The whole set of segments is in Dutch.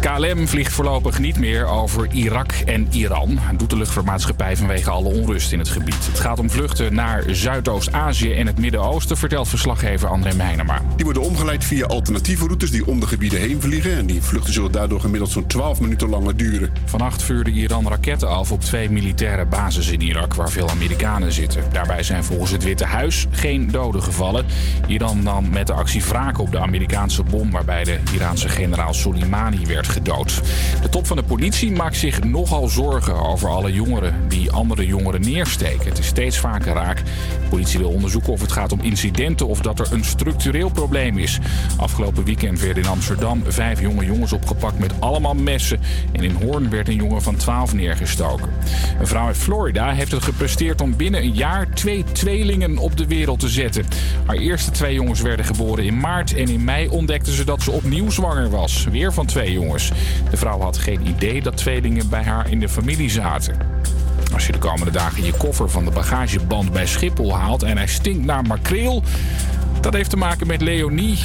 KLM vliegt voorlopig niet meer over Irak en Iran. Doet de luchtvaartmaatschappij vanwege alle onrust in het gebied. Het gaat om vluchten naar Zuidoost-Azië en het Midden-Oosten, vertelt verslaggever André Meijnema. Die worden omgeleid via alternatieve routes die om de gebieden heen vliegen. En die vluchten zullen daardoor gemiddeld zo'n 12 minuten langer duren. Vannacht vuurde Iran raketten af op twee militaire bases in Irak, waar veel Amerikanen zitten. Daarbij zijn volgens het Witte Huis geen doden gevallen. Iran nam met de actie wraak op de Amerikaanse bom, waarbij de Iraanse generaal Soleimani werd gedood. De top van de politie maakt zich nogal zorgen over alle jongeren die andere jongeren neersteken. Het is steeds vaker raak. De politie wil onderzoeken of het gaat om incidenten of dat er een structureel probleem is. Afgelopen weekend werden in Amsterdam vijf jonge jongens opgepakt met allemaal messen. En in Hoorn werd een jongen van 12 neergestoken. Een vrouw uit Florida heeft het gepresteerd om binnen een jaar twee tweelingen op de wereld te zetten. Haar eerste twee jongens werden geboren in maart en in mei ontdekte ze dat ze opnieuw zwanger was. Weer van twee jongens. De vrouw had geen idee dat tweelingen bij haar in de familie zaten. Als je de komende dagen je koffer van de bagageband bij Schiphol haalt en hij stinkt naar makreel, dat heeft te maken met Leonie.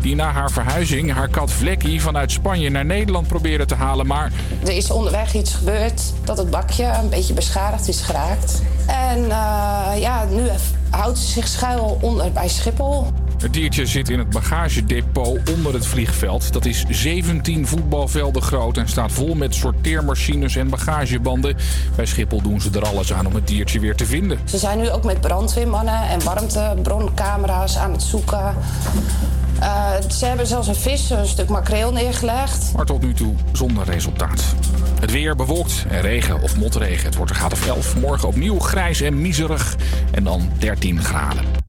Die na haar verhuizing haar kat Vlekkie vanuit Spanje naar Nederland probeerde te halen, maar Er is onderweg iets gebeurd dat het bakje een beetje beschadigd is geraakt. En eh, ja, nu houdt ze zich schuil onder bij Schiphol. Het diertje zit in het bagagedepot onder het vliegveld. Dat is 17 voetbalvelden groot en staat vol met sorteermachines en bagagebanden. Bij Schiphol doen ze er alles aan om het diertje weer te vinden. Ze zijn nu ook met brandweermannen en warmtebroncamera's aan het zoeken. Eh, ze hebben zelfs een vis, een stuk makreel neergelegd. Maar tot nu toe zonder resultaat. Het weer bewolkt en regen of motregen. Het wordt een graad of 11. Morgen opnieuw grijs en miserig. En dan 13 graden.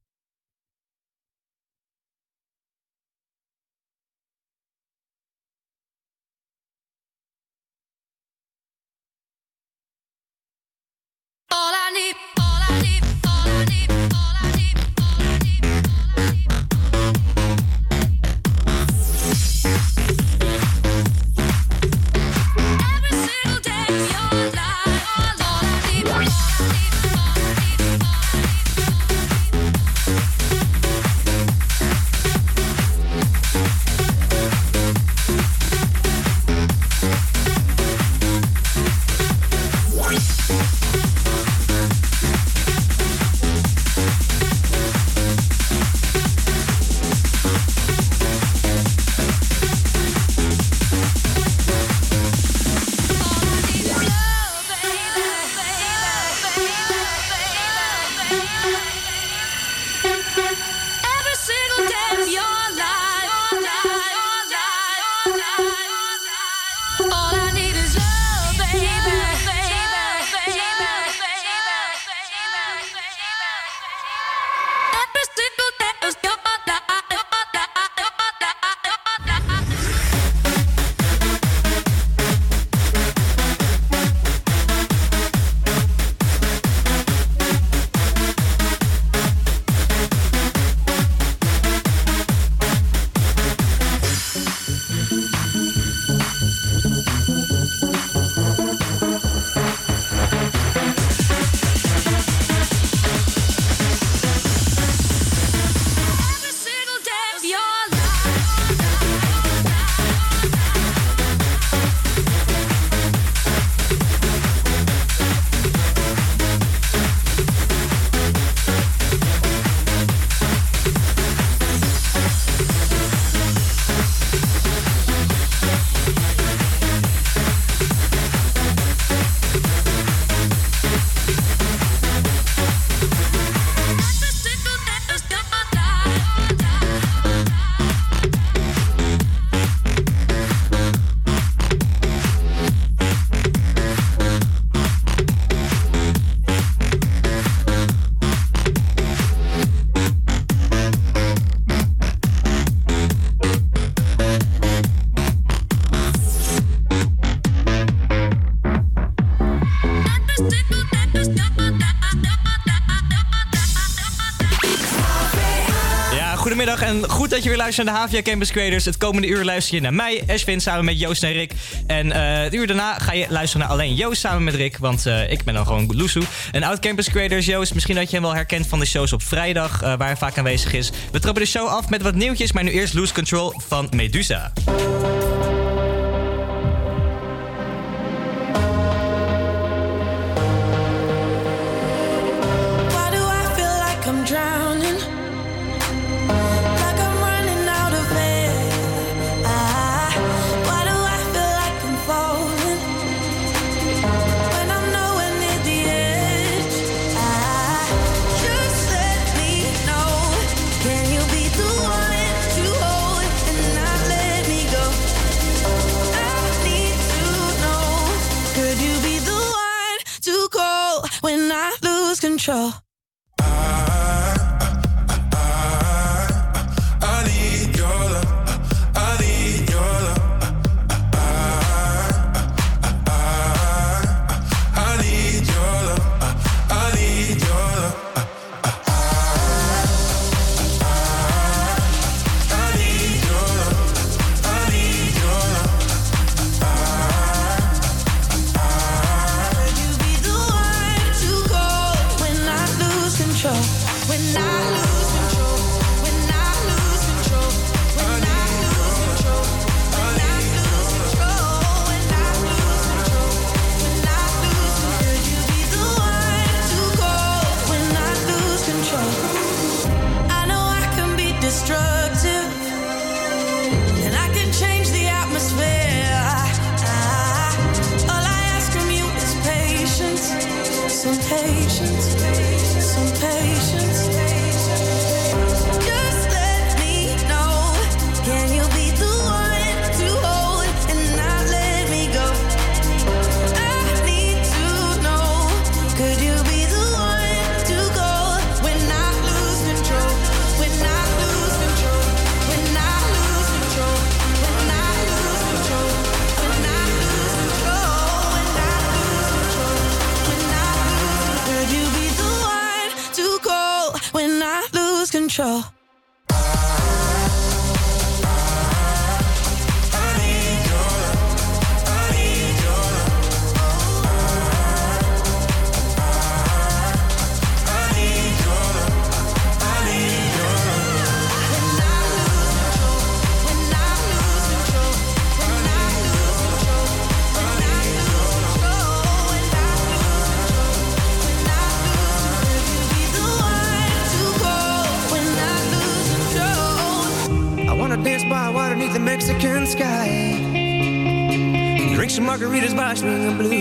dat je weer luistert naar de HVA Campus Creators. Het komende uur luister je naar mij, Ashwin, samen met Joost en Rick. En eh, het uur daarna ga je luisteren naar alleen Joost samen met Rick. Want eh, ik ben dan gewoon Loesoe. Een oud Campus Creators, Joost. Misschien dat je hem wel herkent van de shows op vrijdag, eh, waar hij vaak aanwezig is. We trappen de show af met wat nieuwtjes. Maar nu eerst Loose Control van Medusa. ring a blue.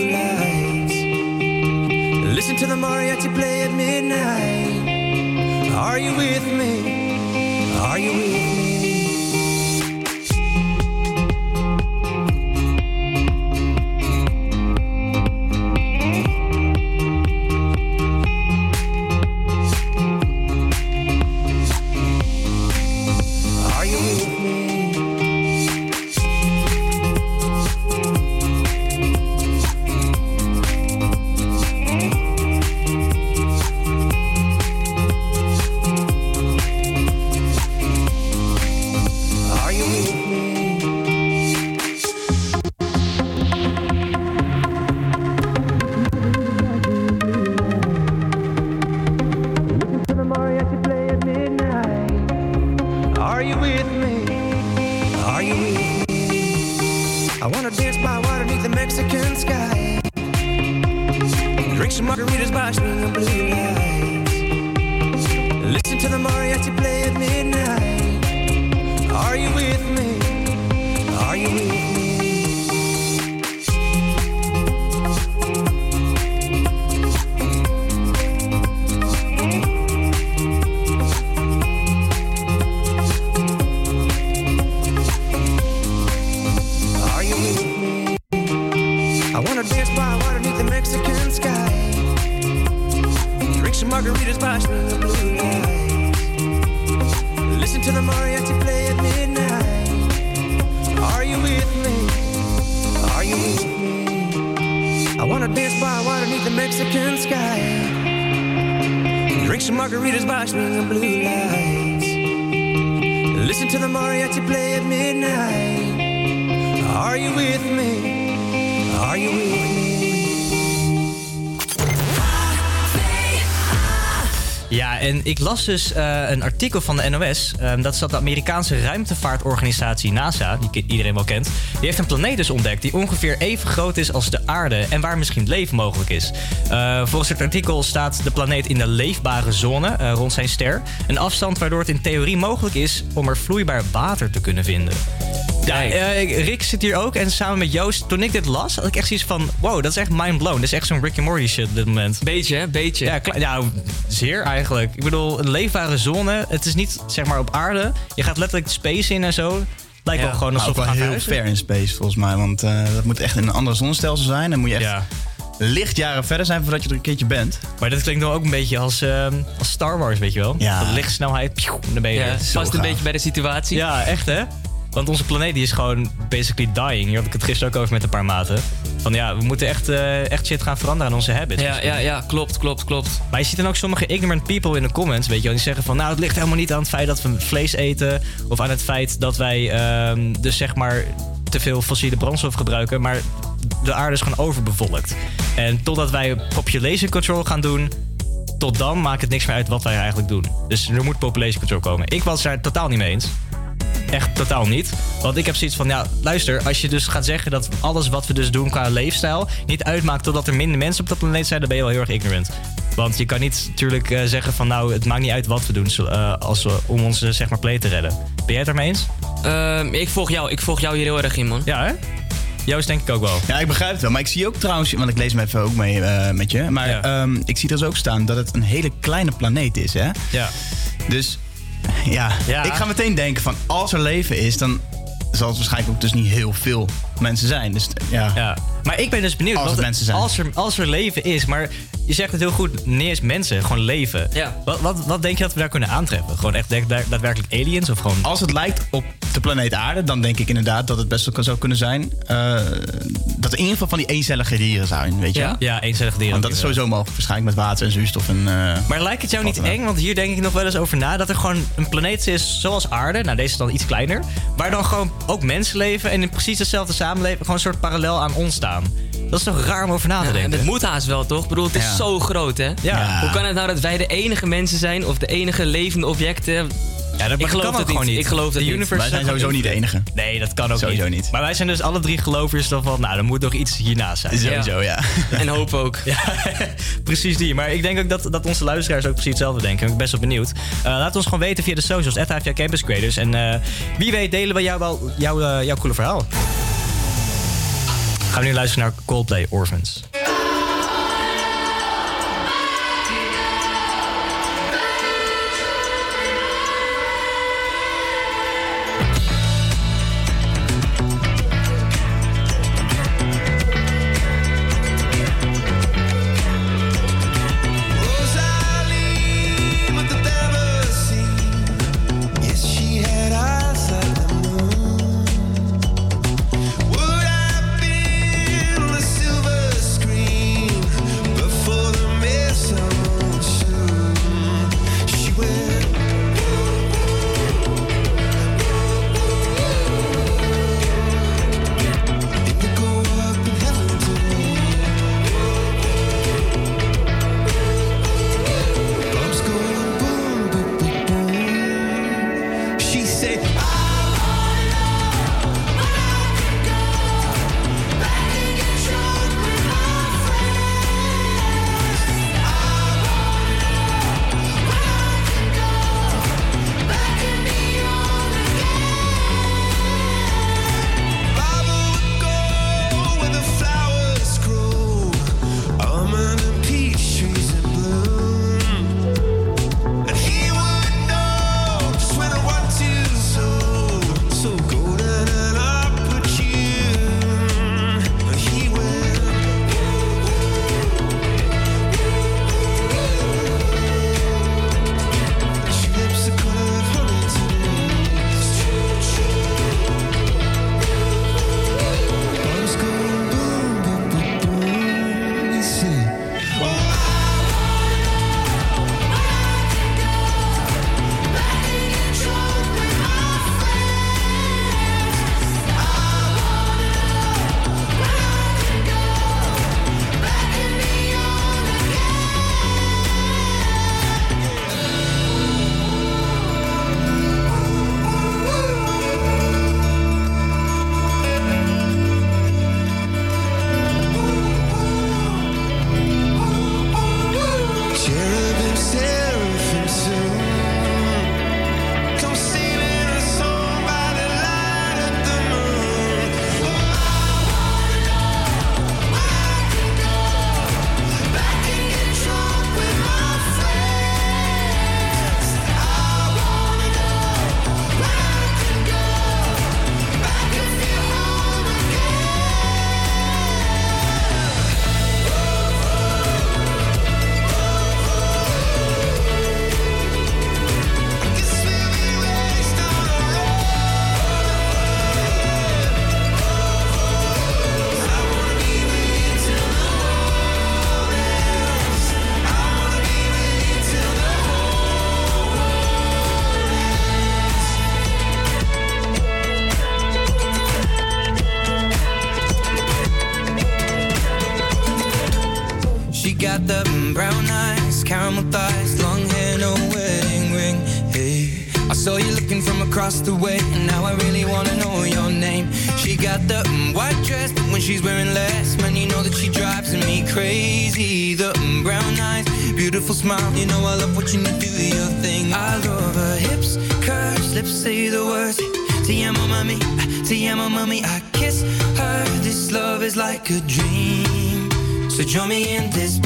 Las dus eh, een artikel van de NOS. Ehm, dat dat de Amerikaanse ruimtevaartorganisatie NASA, die iedereen wel kent. Die heeft een planeet dus ontdekt die ongeveer even groot is als de aarde en waar misschien leven mogelijk is. Eh, volgens het artikel staat de planeet in de leefbare zone eh, rond zijn ster. Een afstand waardoor het in theorie mogelijk is om er vloeibaar water te kunnen vinden. Ja, Rick zit hier ook en samen met Joost. Toen ik dit las, had ik echt zoiets van... Wow, dat is echt mind blown. Dat is echt zo'n Rick and Morty shit op dit moment. Beetje, hè? Beetje. Ja, ja, zeer eigenlijk. Ik bedoel, een leefbare zone. Het is niet, zeg maar, op aarde. Je gaat letterlijk de space in en zo. Lijkt wel gewoon alsof we wel gaan heel verhuizen. ver in space volgens mij. Want eh, dat moet echt in een ander zonnestelsel zijn. Dan moet je echt Ja. lichtjaren verder zijn voordat je er een keertje bent. Maar dat klinkt dan ook een beetje als, ehm, als Star Wars, weet je wel? Ja. Van lichtsnelheid, pjoe, dan ben je Ja, past een beetje bij de situatie. Ja, echt hè? Want onze planeet die is gewoon basically dying. Hier had ik het gisteren ook over met een paar maten. Van ja, we moeten echt, eh, echt shit gaan veranderen aan onze habits. Ja, ja, ja, klopt, klopt, klopt. Maar je ziet dan ook sommige ignorant people in de comments, weet je wel, die zeggen van nou, het ligt helemaal niet aan het feit dat we vlees eten of aan het feit dat wij ehm, dus zeg maar te veel fossiele brandstof gebruiken, maar de aarde is gewoon overbevolkt. En totdat wij population control gaan doen, tot dan maakt het niks meer uit wat wij eigenlijk doen. Dus er moet population control komen. Ik was daar totaal niet mee eens. Echt totaal niet. Want ik heb zoiets van, ja, luister, als je dus gaat zeggen dat alles wat we dus doen qua leefstijl niet uitmaakt totdat er minder mensen op de planeet zijn, dan ben je wel heel erg ignorant. Want je kan niet natuurlijk eh, zeggen van, nou, het maakt niet uit wat we doen zo- eh, als we, om onze zeg maar planeet te redden. Ben jij het daarmee eens? Ehm, ik, volg jou, ik volg jou hier heel erg in, man. Ja, hè? Joost denk ik ook wel. Ja, ik begrijp het wel. Maar ik zie ook trouwens, want ik lees hem even ook mee eh, met je. Maar Ja. ehm, ik zie dus ook staan dat het een hele kleine planeet is, hè? Ja. Dus ja, Ja. ik ga meteen denken van als er leven is, dan zal het waarschijnlijk ook dus niet heel veel mensen zijn. Dus ja. Ja. Maar ik ben dus benieuwd. Als het mensen zijn. Als er, als er leven is, maar je zegt het heel goed, niet eens mensen, gewoon leven. Ja. Wat, wat, wat denk je dat we daar kunnen aantreffen? Gewoon echt daad- daadwerkelijk aliens of gewoon... Als het lijkt op de planeet Aarde, dan denk ik inderdaad dat het best wel zou kunnen zijn eh, dat er in ieder geval van die eencellige dieren zijn, weet je? Ja? Ja, eencellige dieren. Want dat is sowieso mogelijk, waarschijnlijk met water en zuurstof en. eh, Maar lijkt het jou niet Wat eng? Want hier denk ik nog wel eens over na. Dat er gewoon een planeet is zoals aarde. Nou, deze is dan iets kleiner. Waar dan gewoon ook mensen leven. En in precies hetzelfde samenleven. Gewoon een soort parallel aan ons staan. Dat is toch raar om over na te Ja, en denken? dat moet haast wel, toch? Ik bedoel, het is Ja. zo groot, hè? Ja. Hoe kan het nou dat wij de enige mensen zijn of de enige levende objecten? Ja, dat Ik geloof kan het ook gewoon niet. Ik geloof niet. universe wij zijn sowieso niet de enige. Nee, dat kan ook Sowieso niet. niet. Maar wij zijn dus alle drie gelovers dan van... Nou, er moet nog iets hiernaast zijn. Sowieso, ja. En hoop ook. Ja, precies die. Maar ik denk ook dat, dat onze luisteraars ook precies hetzelfde denken. Ik ben best wel benieuwd. Eh, laat ons gewoon weten via de socials. At HVA Campus Creators. En eh, wie weet delen we jou wel jouw, eh, jouw coole verhaal. Gaan we nu luisteren naar Coldplay Orphans. Join me in this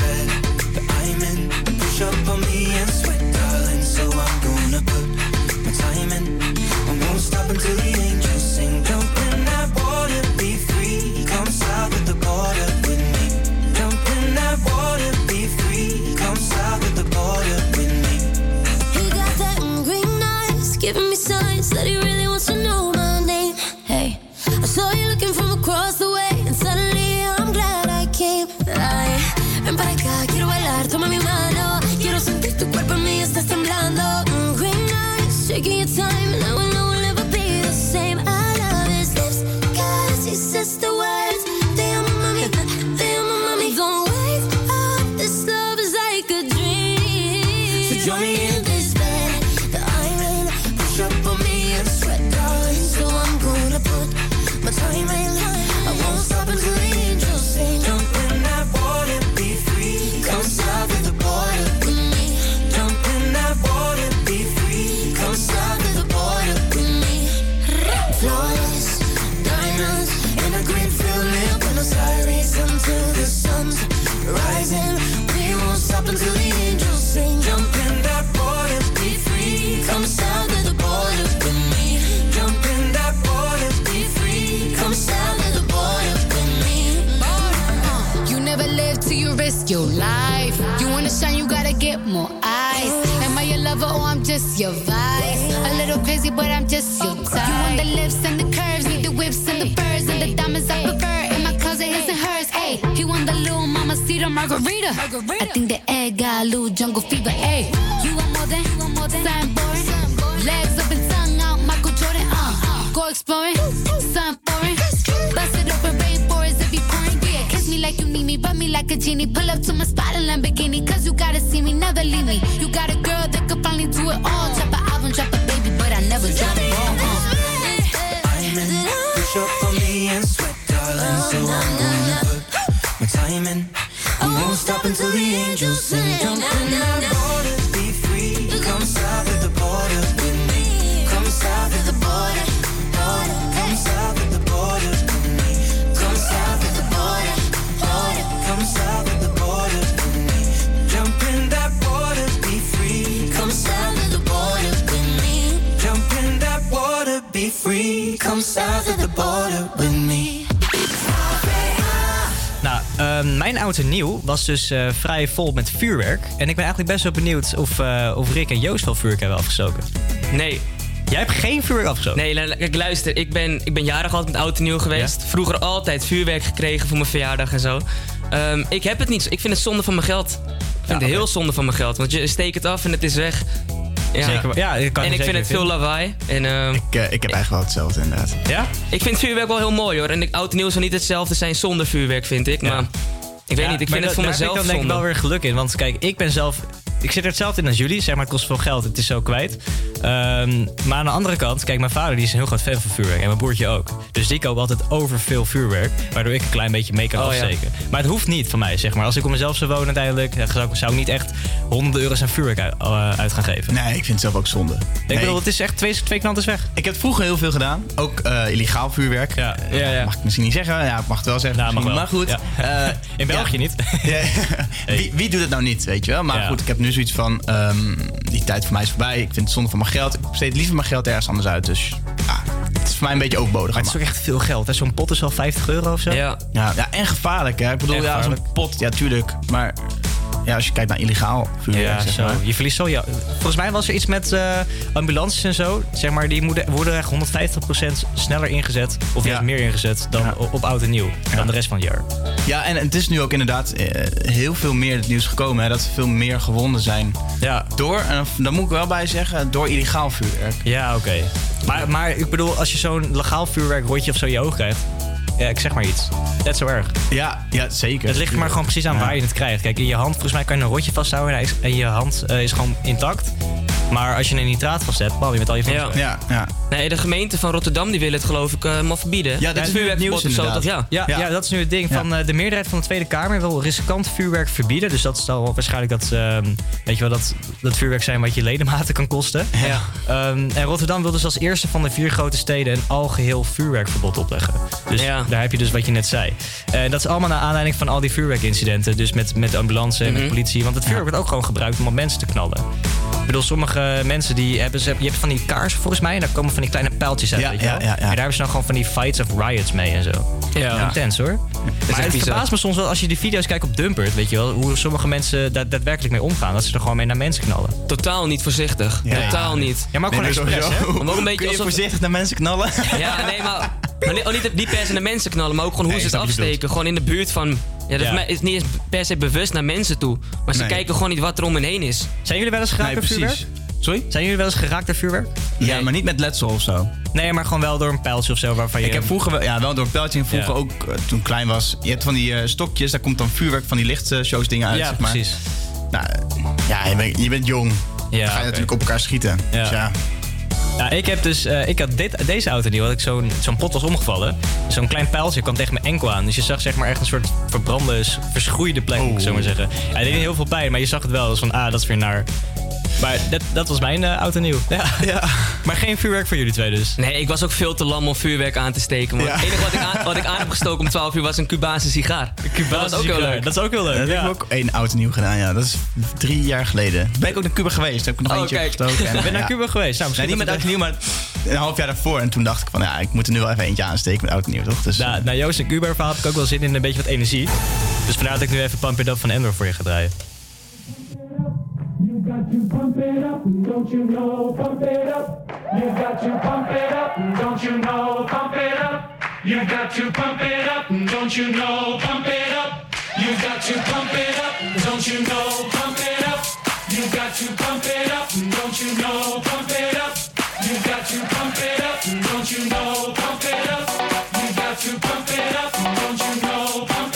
gotta see me, never leave me. You got mijn oud en nieuw was dus eh, vrij vol met vuurwerk. En ik ben eigenlijk best wel benieuwd of, eh, of Rick en Joost wel vuurwerk hebben afgestoken. Nee. Jij hebt geen vuurwerk afgestoken? Nee, kijk, luister. Ik ben, ik ben jarig altijd met oud en nieuw geweest. Vroeger altijd vuurwerk gekregen voor mijn verjaardag en zo. Ehm, ik heb het niet. Ik vind het zonde van mijn geld. Ik vind het heel zonde van mijn geld. Want je steekt het af en het is weg. Ja, Zeker, ja, ik kan en ik vind het veel vinden. lawaai. En, ehm, Ik, eh, ik heb eigenlijk wel hetzelfde inderdaad. Ja? ik vind vuurwerk wel heel mooi hoor. En ik- oud en nieuw zou niet hetzelfde zijn zonder vuurwerk, vind ik. Maar ik weet niet, ik vind het voor daar mezelf vind ik dan denk ik wel weer geluk in. Want kijk, ik ben zelf... Ik zit er hetzelfde in als jullie. Zeg maar, het kost veel geld. Het is zo kwijt. Ehm, maar aan de andere kant... Kijk, mijn vader die is een heel groot fan van vuurwerk. En mijn broertje ook. Dus die koopt altijd over veel vuurwerk. Waardoor ik een klein beetje mee kan Oh, ja. afsteken. Maar het hoeft niet van mij, zeg maar. Als ik op mezelf zou wonen uiteindelijk... zou ik, zou ik niet echt honderden euro's aan vuurwerk uit, eh, uit gaan geven. Nee, ik vind het zelf ook zonde. Ik Nee, bedoel, het is echt twee, twee knanters weg. Ik heb vroeger heel veel gedaan. Ook eh, illegaal vuurwerk. Ja, ja, ja. Mag ik misschien niet zeggen. Ja, ik mag het wel zeggen. Nou, mag misschien. wel. Maar goed. Eh, In België niet. Wie, wie doet het nou niet, weet je wel? Maar goed, ik heb nu zoiets van... ehm, die tijd voor mij is voorbij. Ik vind het zonde van mijn geld. Ik besteed liever mijn geld ergens anders uit. Dus ja, het is voor mij een beetje overbodig. Maar het is ook echt veel geld. hè? Zo'n pot is al 50 euro of zo. Ja. Ja, ja, en gevaarlijk. Hè? Ik bedoel, ja, zo'n pot, ja, tuurlijk. Maar ja, als je kijkt naar illegaal vuurwerk, Ja, zeg zo. maar. Je verliest zo. Ja. Volgens mij was er iets met eh, ambulances en zo. Zeg maar, die moeten, worden echt 150% sneller ingezet. Of Ja. meer ingezet dan op oud en nieuw. Dan de rest van het jaar. Ja, en het is nu ook inderdaad eh, heel veel meer het nieuws gekomen. Hè, dat er veel meer gewonden zijn. Ja. Door, en daar moet ik wel bij zeggen, door illegaal vuurwerk. Ja, oké. Maar, maar ik bedoel, als je zo'n legaal vuurwerk rotje of zo in je oog krijgt. Ja, ik zeg maar iets. Net zo erg. Ja, ja zeker. Het ligt maar gewoon precies aan Ja. waar je het krijgt. Kijk, in je hand, volgens mij kan je een rotje vasthouden en en je hand eh, is gewoon intact. Maar als je een nitraat vastzet, bam, je met al je Ja. Ja, ja. Nee, de gemeente van Rotterdam die wil het geloof ik eh maar verbieden. Ja, dat is nu het vuurwerkverbod nieuws of zo. Ja. Ja, ja. dat is nu het ding. Van, eh, de meerderheid van de Tweede Kamer wil riskant vuurwerk verbieden. Dus dat zal waarschijnlijk dat, ehm, weet je wel, dat, dat vuurwerk zijn wat je ledematen kan kosten. Ja. Ehm, en Rotterdam wil dus als eerste van de vier grote steden een algeheel vuurwerkverbod opleggen. Dus Ja. daar heb je dus wat je net zei. En dat is allemaal naar aanleiding van al die vuurwerkincidenten. Dus met, met de ambulance en met Mhm. de politie. Want het vuurwerk wordt ook gewoon gebruikt om op mensen te knallen. Ik bedoel, sommige mensen die hebben, ze, je hebt van die kaarsen volgens mij. En daar komen van die kleine pijltjes uit, Ja, weet je wel. ja, ja, ja. En daar hebben ze dan gewoon van die fights of riots mee en zo. Ja. Intens hoor. Maar het verbaast me soms wel als je die video's kijkt op Dumpert, weet je wel, hoe sommige mensen daar daadwerkelijk mee omgaan. Dat ze er gewoon mee naar mensen knallen. Totaal niet voorzichtig. Ja. Totaal niet. Ja, maar ook Nee, gewoon nee, expres, hè? Maar ook een beetje Kun je alsof- voorzichtig naar mensen knallen? Ja, nee, maar, maar niet, niet, niet per se naar mensen knallen, maar ook gewoon hoe Nee, ze het afsteken. Gewoon in de buurt van. Ja, dat Ja. is niet eens per se bewust naar mensen toe. Maar ze Nee. kijken gewoon niet wat er om hen heen is. Zijn jullie wel eens geraakt Nee, vuurwerk? Sorry? Zijn jullie wel eens geraakt door vuurwerk? Ja, maar niet met letsel of zo. Nee, maar gewoon wel door een pijltje of zo waarvan je... Ik heb vroeger wel, ja, wel door een pijltje en vroeger Ja. ook eh, toen ik klein was. Je hebt van die eh, stokjes, daar komt dan vuurwerk van die lichtshows dingen uit. Ja, zeg maar. precies. Nou, ja, je bent, je bent jong. Ja, dan ga je natuurlijk op elkaar schieten. Ja. Dus ja. Ja, ik heb dus, eh, ik had dit, deze auto niet, had ik zo'n zo'n pot was omgevallen. Zo'n klein pijltje kwam tegen mijn enkel aan. Dus je zag zeg maar echt een soort verbrande, verschroeide plek, moet ik zo maar zeggen. Ja, het deed niet heel veel pijn, maar je zag het wel. Dus van, ah, dat is weer naar. Maar dat, dat was mijn eh, auto nieuw. Ja. Ja. Maar geen vuurwerk voor jullie twee dus. Nee, ik was ook veel te lam om vuurwerk aan te steken. Man. Ja. Het enige wat ik, aan, wat ik aan heb gestoken om 12 uur was een Cubaanse sigaar. dat was ook heel leuk. Dat is ook heel leuk. Dat heb ik ook één auto nieuw gedaan, ja. Dat is drie jaar geleden. Ben ik ook naar Cuba geweest. Heb ik nog Oh, eentje kijk. gestoken. En, Ik ben naar ja. Cuba geweest. Nou, Nee, niet met dat oud nieuw, maar een half jaar daarvoor. En toen dacht ik van, ja, ik moet er nu wel even eentje aansteken met oud nieuw, toch? Dus, Nou, na Joost en Cuba verhaal heb ik ook wel zin in een beetje wat energie. Dus vandaar dat ik nu even Pump It Up van Endor voor je ga draaien. Don't you know? Pump it up. You got to pump it up, don't you know? Pump it up. You got to pump it up, don't you know? Pump it up. You got to pump it up, don't you know? Pump it up. You got to pump it up, don't you know? Pump it up. You got to pump it up, don't you know? Pump it up. You got to pump it up, don't you know? Pump it up.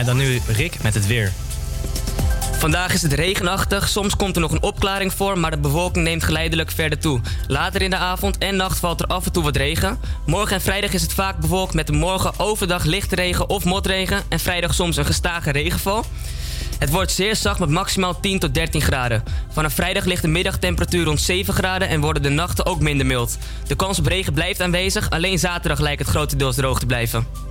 En dan nu Rick met het weer. Vandaag is het regenachtig, soms komt er nog een opklaring voor, maar de bewolking neemt geleidelijk verder toe. Later in de avond en nacht valt er af en toe wat regen. Morgen en vrijdag is het vaak bewolkt met morgen overdag lichte regen of motregen en vrijdag soms een gestage regenval. Het wordt zeer zacht met maximaal 10 tot 13 graden. Vanaf vrijdag ligt de middagtemperatuur rond 7 graden en worden de nachten ook minder mild. De kans op regen blijft aanwezig, alleen zaterdag lijkt het grotendeels droog te blijven.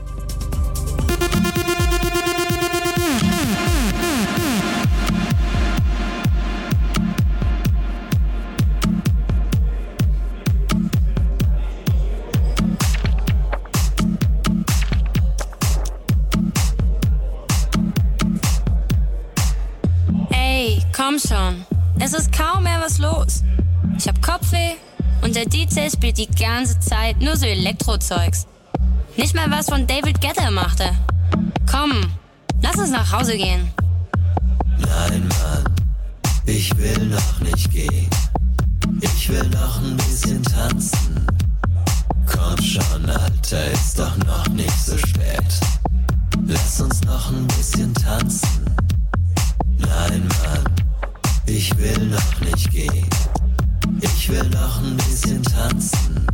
Es ist kaum mehr was los. Ich hab Kopfweh und der DJ spielt die ganze Zeit nur so Elektrozeugs. Nicht mal was von David Guetta machte. Komm, lass uns nach Hause gehen. Nein, Mann, ich will noch nicht gehen. Ich will noch ein bisschen tanzen. Komm schon, Alter, ist doch noch nicht so spät. Lass uns noch ein bisschen tanzen. Nein, Mann, ich will noch nicht gehen. Ich will noch ein bisschen tanzen.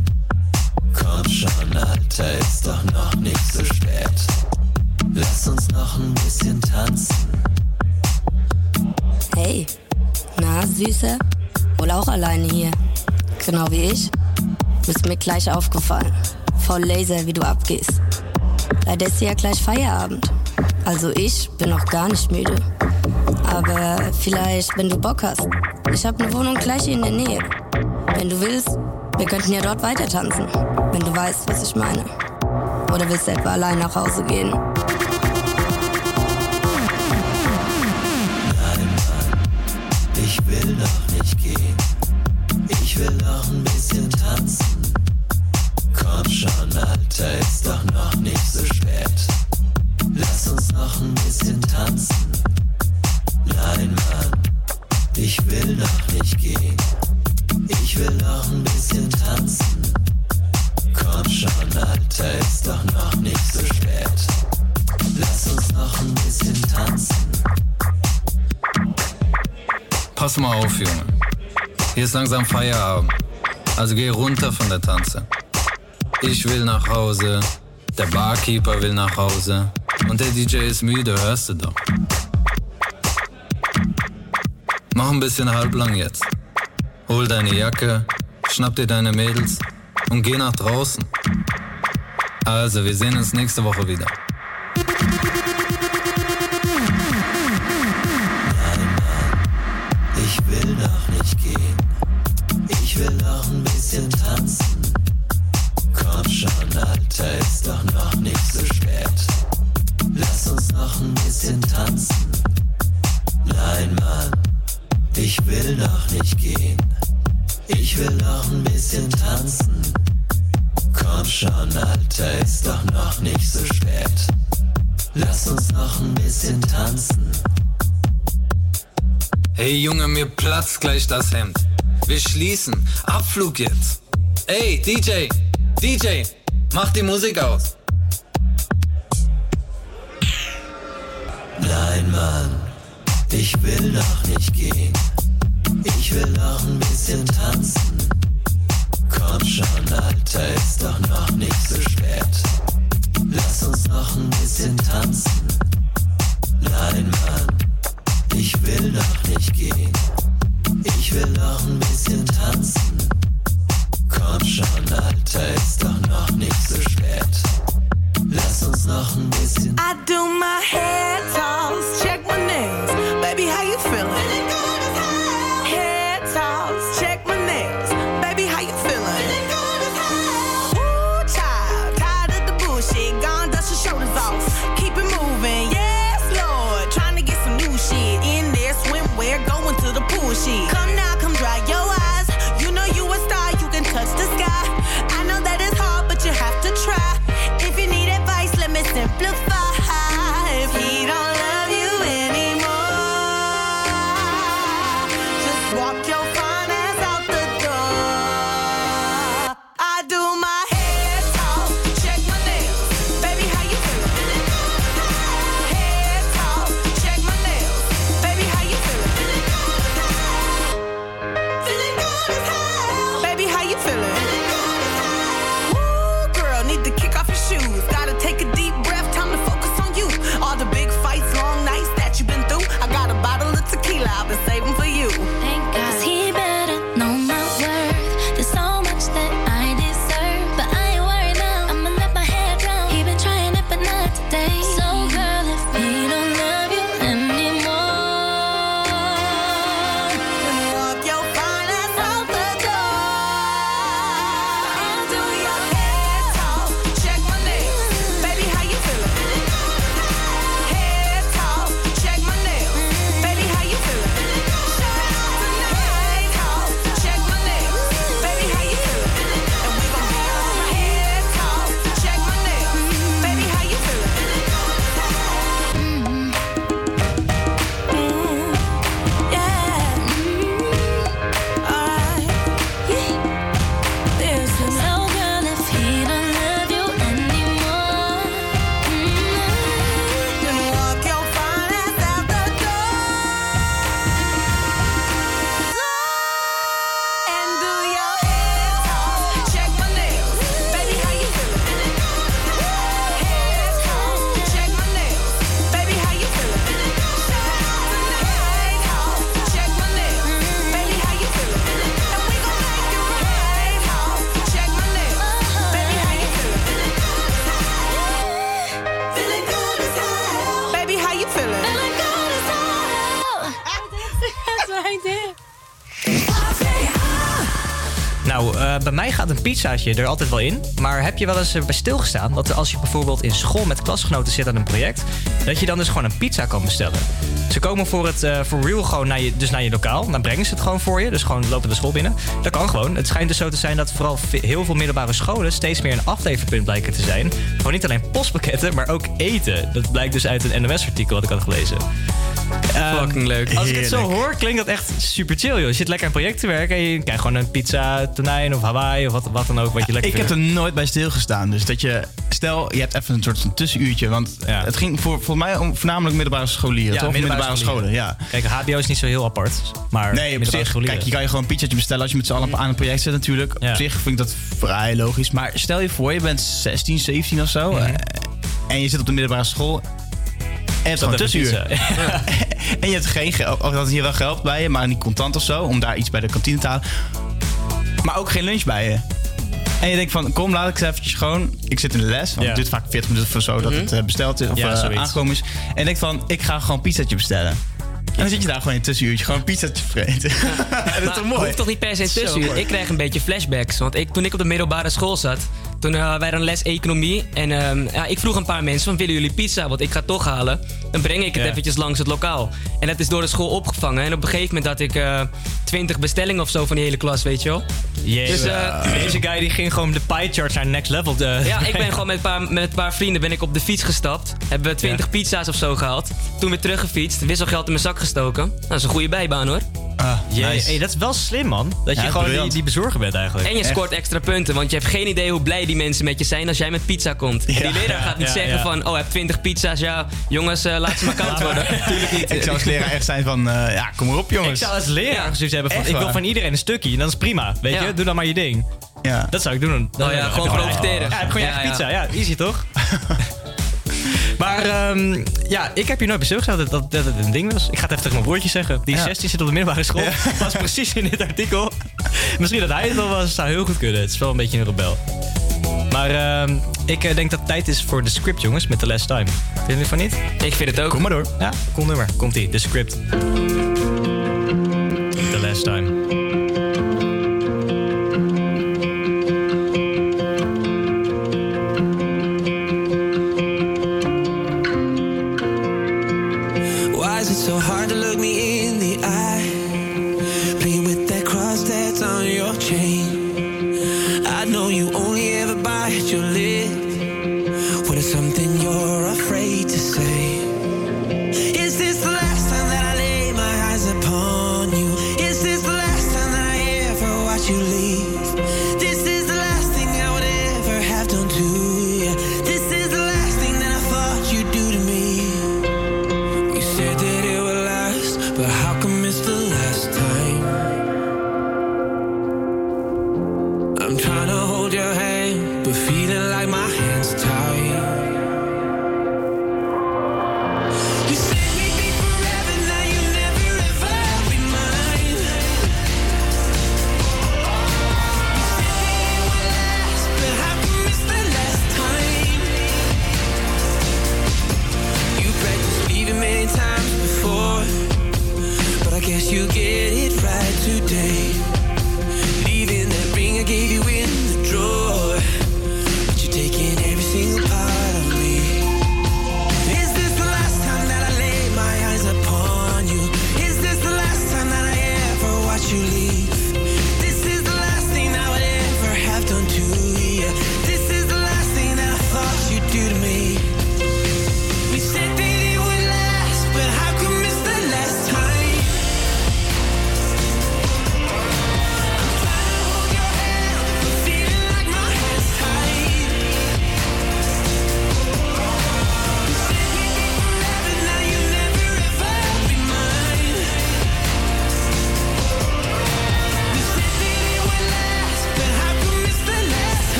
Komm schon, Alter, ist doch noch nicht so spät. Lass uns noch ein bisschen tanzen. Hey, na, Süße? Wohl auch alleine hier. Genau wie ich. Bist mir gleich aufgefallen. Voll laser, wie du abgehst. Leider ist ja gleich Feierabend. Also ich bin noch gar nicht müde. Aber vielleicht, wenn du Bock hast. Ich habe eine Wohnung gleich hier in der Nähe. Wenn du willst, wir könnten ja dort weiter tanzen. Wenn du weißt, was ich meine. Oder willst du etwa allein nach Hause gehen? Nein, Mann, ich will noch nicht gehen. Ich will noch ein bisschen tanzen. Komm schon, Alter, ist doch noch nicht so spät. Lass uns noch ein bisschen tanzen. Nein, Mann, ich will noch nicht gehen. Ich will noch ein bisschen tanzen. Komm schon, Alter, ist doch noch nicht so spät. Lass uns noch ein bisschen tanzen. Pass mal auf, Junge. Hier ist langsam Feierabend. Also geh runter von der Tanze. Ich will nach Hause, der Barkeeper will nach Hause und der DJ ist müde, hörst du doch. Mach ein bisschen halblang jetzt. Hol deine Jacke, schnapp dir deine Mädels und geh nach draußen. Also, wir sehen uns nächste Woche wieder. Ich will noch nicht gehen. Ich will noch ein bisschen tanzen. Komm schon, Alter, ist doch noch nicht so spät. Lass uns noch ein bisschen tanzen. Nein, Mann, ich will noch nicht gehen. Ich will noch ein bisschen tanzen. Komm schon, Alter, ist doch noch nicht so spät. Lass uns noch ein bisschen tanzen. Hey Junge, mir platzt gleich das Hemd. Wir schließen. Abflug jetzt. Ey, DJ, DJ, mach die Musik aus. Nein, Mann, ich will noch nicht gehen. Ich will noch ein bisschen tanzen. Komm Komm schon, Alter, ist doch noch nicht so spät. Lass uns noch ein bisschen tanzen. Nein, Mann, ich will noch nicht gehen. Ich will noch ein bisschen tanzen. Komm schon, Alter, ist doch noch nicht so spät. Lass uns noch ein bisschen. I do my head toss, check my nails. Baby, how you feeling? Gaat een pizzaatje er altijd wel in. Maar heb je wel eens bij stilgestaan dat als je bijvoorbeeld in school met klasgenoten zit aan een project, dat je dan dus gewoon een pizza kan bestellen? Ze komen voor het voor real gewoon naar je, dus naar je lokaal. Dan brengen ze het gewoon voor je. Dus gewoon lopen de school binnen. Dat kan gewoon. Het schijnt dus zo te zijn dat vooral heel veel middelbare scholen steeds meer een afleverpunt blijken te zijn. Gewoon niet alleen postpakketten, maar ook eten. Dat blijkt dus uit een NOS-artikel wat ik had gelezen. Fucking leuk. Als ik het zo hoor, klinkt dat echt super chill, joh. Je zit lekker aan een project te werken en je krijgt gewoon een pizza tonijn of Hawaii of wat, wat dan ook wat je lekker Ik heb er nooit bij stilgestaan. Dus dat je, stel, je hebt even een soort van tussenuurtje. Want het ging voor, voor mij om voornamelijk middelbare scholieren, Ja, toch? middelbare scholen, ja. Kijk, HBO is niet zo heel apart, maar Nee, op middelbare zich, scholieren. kijk, je kan je gewoon een pizzaatje bestellen als je met z'n allen aan een project zit natuurlijk. Op zich vind ik dat vrij logisch. Maar stel je voor, je bent 16, 17 of zo. eh, En je zit op de middelbare school. En je hebt gewoon Dat tussenuur. en je hebt geen geld. Of dat hier wel geld bij je, maar niet contant of zo. Om daar iets bij de kantine te halen. Maar ook geen lunch bij je. En je denkt van, kom, laat ik eens eventjes gewoon... Ik zit in de les, want het duurt vaak 40 minuten of zo... dat Mhm. het eh, besteld is of Ja, zoiets. aangekomen is. En je denkt van, ik ga gewoon een pizzaatje bestellen. En dan zit je daar gewoon in een tussenuurtje... gewoon een pizzaatje vreten. dat is toch mooi? hoeft toch niet per se een Zo tussenuur. mooi. Ik krijg een beetje flashbacks. Want ik, toen ik op de middelbare school zat, toen eh, hadden wij een les economie. En ehm, ja, ik vroeg een paar mensen van, willen jullie pizza? Want ik ga toch halen. Dan breng ik het Ja. eventjes langs het lokaal. En dat is door de school opgevangen. En op een gegeven moment had ik eh 20 bestellingen of zo van die hele klas, weet je wel. Jezus. Dus, eh, Deze guy die ging gewoon de pie charts naar next level. De, Ja, ik ben gewoon met een, paar, met een paar vrienden ben ik op de fiets gestapt. Hebben we 20 pizza's of zo gehaald. Toen weer teruggefietst. Wisselgeld in mijn zak gestoken. Nou, dat is een goede bijbaan hoor. Ah, yeah. dat is wel slim, man. Dat je gewoon die, die, bezorger bent eigenlijk. En je scoort extra punten, want je hebt geen idee hoe blij die mensen met je zijn als jij met pizza komt. Die leraar gaat niet zeggen van, oh, heb 20 pizza's, ja, jongens, eh, laat ze maar koud worden. Tuurlijk niet. Ik zou als leraar echt zijn van, eh, ja, kom maar op, jongens. Ik zou als leraar zoiets hebben van, ik wil van iedereen een stukje en dat is prima. Weet je, doe dan maar je ding. Ja. Dat zou ik doen. Dan oh ja, gewoon profiteren. Ja, heb gewoon je eigen pizza. Ja, easy toch? Maar ehm, ja, ik heb hier nooit bij dat, dat, het een ding was. Ik ga het even tegen mijn woordje zeggen. Die 16 zit op de middelbare school. Ja. Was precies in dit artikel. Misschien dat hij het wel was, zou heel goed kunnen. Het is wel een beetje een rebel. Maar ehm, ik eh, denk dat het tijd is voor de script, jongens, met The Last Time. Vinden jullie van niet? Ik vind het ook. Kom maar door. Ja, cool nummer. Komt-ie, de script. The Last Time.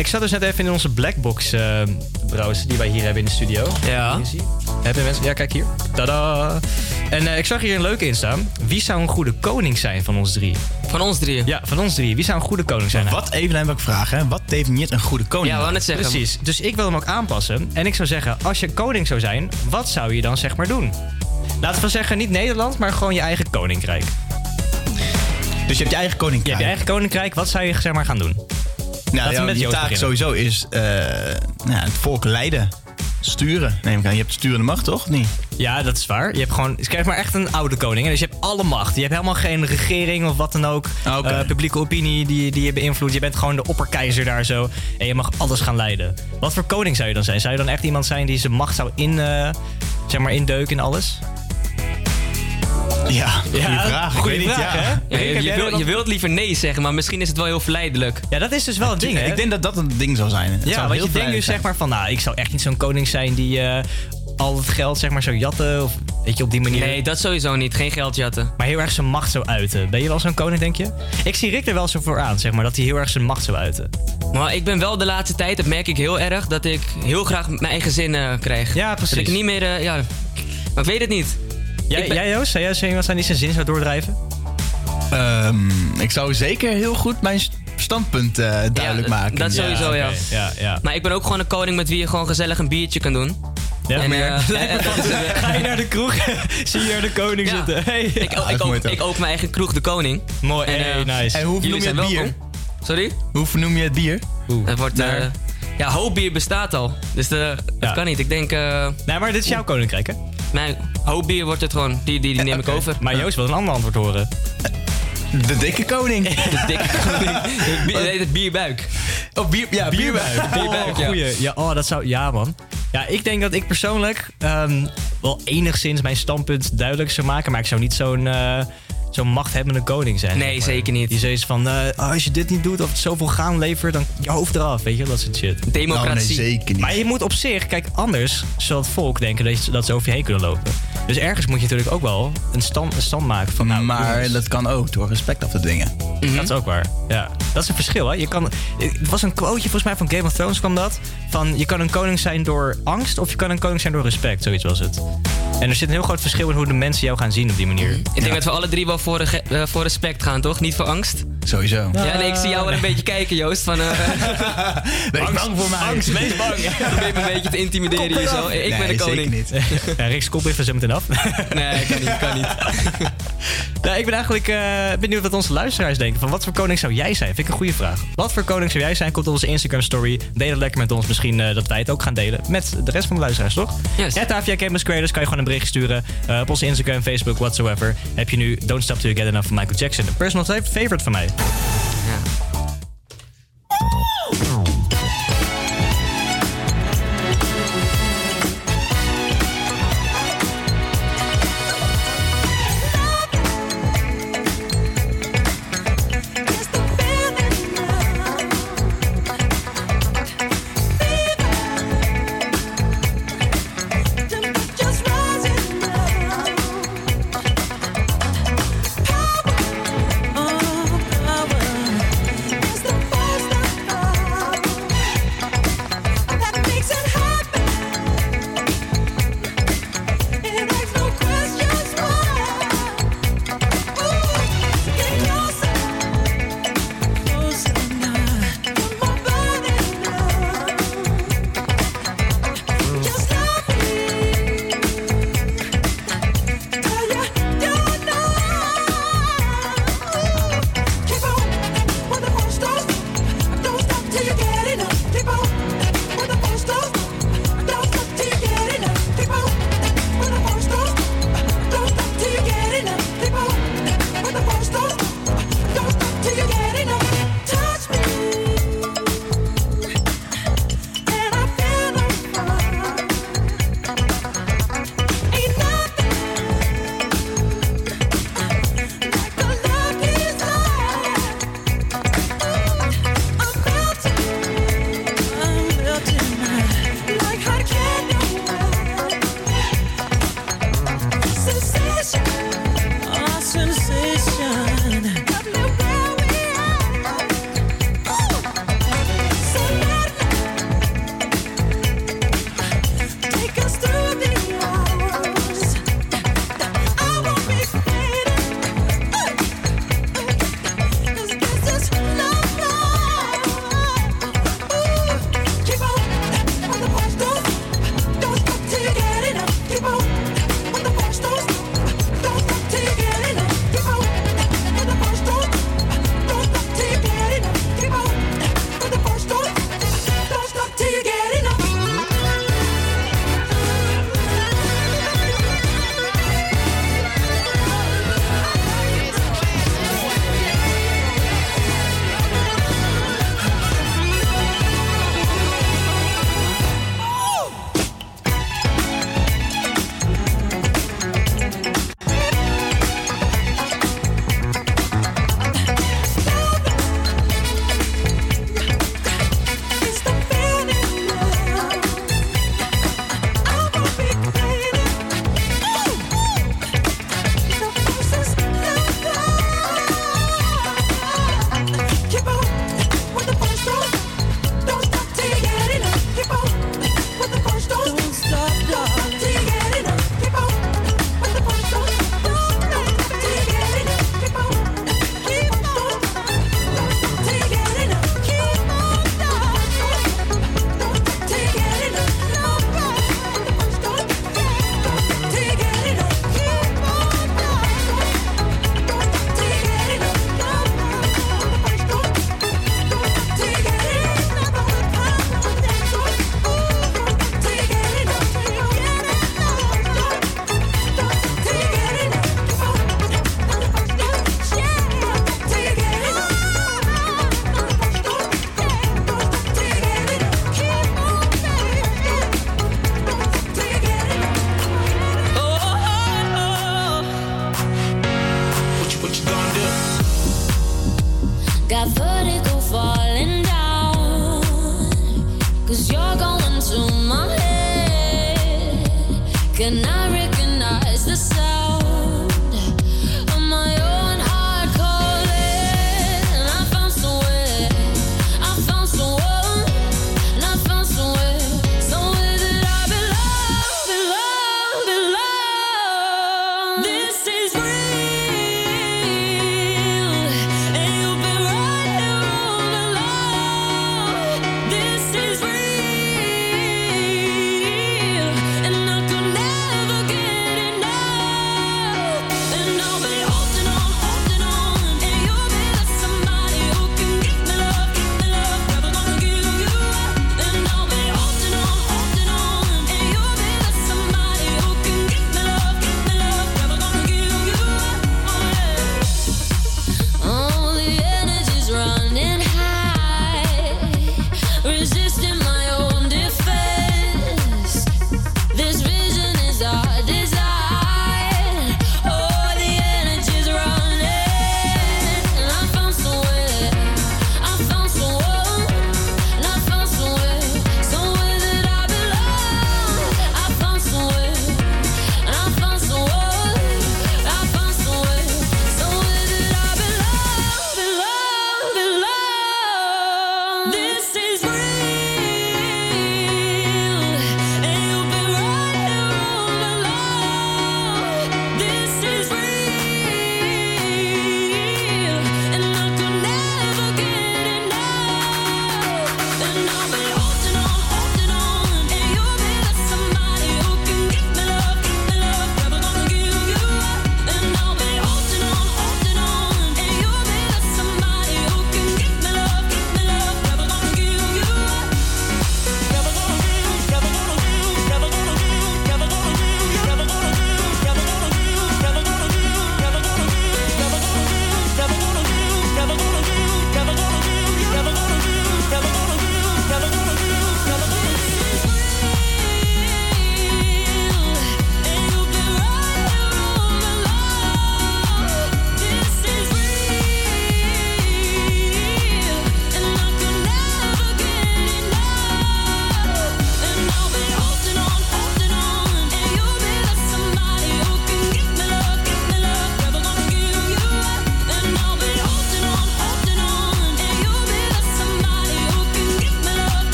Ik zat dus net even in onze Blackbox eh browser die wij hier hebben in de studio. Ja. Hebben mensen? Ja, kijk hier. Tada! En eh, ik zag hier een leuke in staan. Wie zou een goede koning zijn van ons drie? Van ons drie? Ja, van ons drie. Wie zou een goede koning zijn? Wat even aan ik vragen, hè? wat definieert een goede koning? Ja, wou net zeggen. Precies. Dus ik wil hem ook aanpassen. En ik zou zeggen, als je koning zou zijn, wat zou je dan zeg maar doen? Laten we zeggen, niet Nederland, maar gewoon je eigen koninkrijk. Dus je hebt je eigen koninkrijk? Je hebt je eigen koninkrijk. Wat zou je zeg maar gaan doen? Nou, Laten we ja, met je Joost taak sowieso is eh, nou, het volk leiden. Sturen. Neem ik aan. Je hebt sturende macht, toch? Niet? Ja, dat is waar. Je hebt gewoon, krijg maar echt een oude koning. hè. Dus je hebt alle macht. Je hebt helemaal geen regering of wat dan ook. Ah, eh, publieke opinie die, die je beïnvloedt. Je bent gewoon de opperkeizer daar zo. En je mag alles gaan leiden. Wat voor koning zou je dan zijn? Zou je dan echt iemand zijn die zijn macht zou in, eh, zeg maar indeuken in alles? Ja, goede vraag. Ik Goede weet niet, ja. hè? Ja, je, je, wil- wilt liever nee zeggen, maar misschien is het wel heel verleidelijk. Ja, dat is dus wel het ding, hè? Ik denk dat dat een ding zou zijn. Het ja, zou want heel je denkt nu verleidelijk zeg maar van, nou, ik zou echt niet zo'n koning zijn die eh, al het geld zeg maar zou jatten. Of weet je, op die manier. Nee, dat sowieso niet. Geen geld jatten. Maar heel erg zijn macht zou uiten. Ben je wel zo'n koning, denk je? Ik zie Rick er wel zo voor aan, zeg maar, dat hij heel erg zijn macht zou uiten. Maar ik ben wel de laatste tijd, dat merk ik heel erg, dat ik heel graag mijn eigen zin eh, krijg. Ja, precies. Dat ik niet meer, eh, ja... Maar ik weet het niet. Jij, ben- jij Joost, zou jij zeggen wat zijn die zijn zin zou doordrijven? Ehm, ik zou zeker heel goed mijn st- standpunt eh, duidelijk Ja, maken. Dat sowieso, ja. ja, ja. Maar ik ben ook gewoon een koning met wie je gewoon gezellig een biertje kan doen. Ja, En, van- Ga je naar de kroeg, zie je er de koning Ja. zitten. Hey. Ik, ik, ik, ook mijn eigen kroeg, de koning. Mooi, En, hey, eh, nice. En hoe noem je het bier? welkom. Sorry? Hoe vernoem je het bier? Het wordt... Daar. Ja, hoopbier bestaat al. Dus de, dat Ja. kan niet. Ik denk... eh Nee, maar dit is jouw koninkrijk, hè? mijn hoopbier wordt het gewoon. Die, die, die neem ik over. Maar Joost wil een ander antwoord horen. De dikke koning. De dikke koning. Het bier- het bierbuik. Oh, bier, ja, bierbuik. Bierbuik, oh, ja. goeie. Ja, oh, dat zou... Ja, man. Ja, ik denk dat ik persoonlijk ehm, wel enigszins mijn standpunt duidelijk zou maken. Maar ik zou niet zo'n eh, zo'n machthebbende koning zijn. Nee, zeg maar. zeker niet. Die zoiets van, eh, oh, als je dit niet doet of het zoveel gaan levert, dan je hoofd eraf. Weet je, dat soort shit. Nou, nee, Democratie. zeker niet. Maar je moet op zich, kijk, anders zal het volk denken dat, je- dat ze over je heen kunnen lopen. Dus ergens moet je natuurlijk ook wel een stand, een stand maken van, nou, maar jongens, dat kan ook door respect af te dwingen. dat is ook waar. Ja, dat is een verschil, hè. Je kan, het was een quoteje volgens mij van Game of Thrones kwam dat. Van, je kan een koning zijn door angst of je kan een koning zijn door respect. Zoiets was het. En er zit een heel groot verschil in hoe de mensen jou gaan zien op die manier. Ik denk dat we alle drie wel voor, rege- eh, voor respect gaan, toch? Niet voor angst. Sowieso. Ja, nee, ik zie jou wel een beetje kijken, Joost. Van, eh Wees bang voor mij. Angst, wees bang. probeer me een beetje te intimideren hier zo. Ik ben de koning. zeker niet. Ja, Rick's kop er zo meteen af. Nee, kan niet, kan niet. Nou, ik ben eigenlijk eh, benieuwd wat onze luisteraars denken. Van wat voor koning zou jij zijn? Vind ik een goede vraag. Wat voor koning zou jij zijn? Komt op onze Instagram story. Deel het lekker met ons. Misschien eh, dat wij het ook gaan delen met de rest van de luisteraars, toch? Yes. Ja, Tavia Campus Creators kan je gewoon een bericht sturen. eh, op onze Instagram, Facebook, whatsoever. Heb je nu Don't Till You Get Enough van Michael Jackson. Een personal favorite van mij.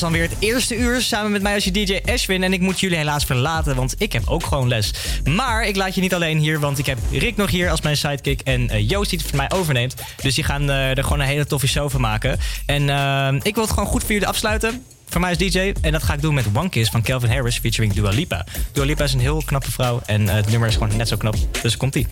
dan weer het eerste uur samen met mij als je DJ Ashwin. En ik moet jullie helaas verlaten, want ik heb ook gewoon les. Maar ik laat je niet alleen hier, want ik heb Rick nog hier als mijn sidekick. En uh, Joost die het voor mij overneemt. Dus die gaan eh, er gewoon een hele toffe show van maken. En eh, ik wil het gewoon goed voor jullie afsluiten. Voor mij als DJ. En dat ga ik doen met One Kiss van Calvin Harris featuring Dua Lipa. Dua Lipa is een heel knappe vrouw. En het nummer is gewoon net zo knap. Dus komt ie.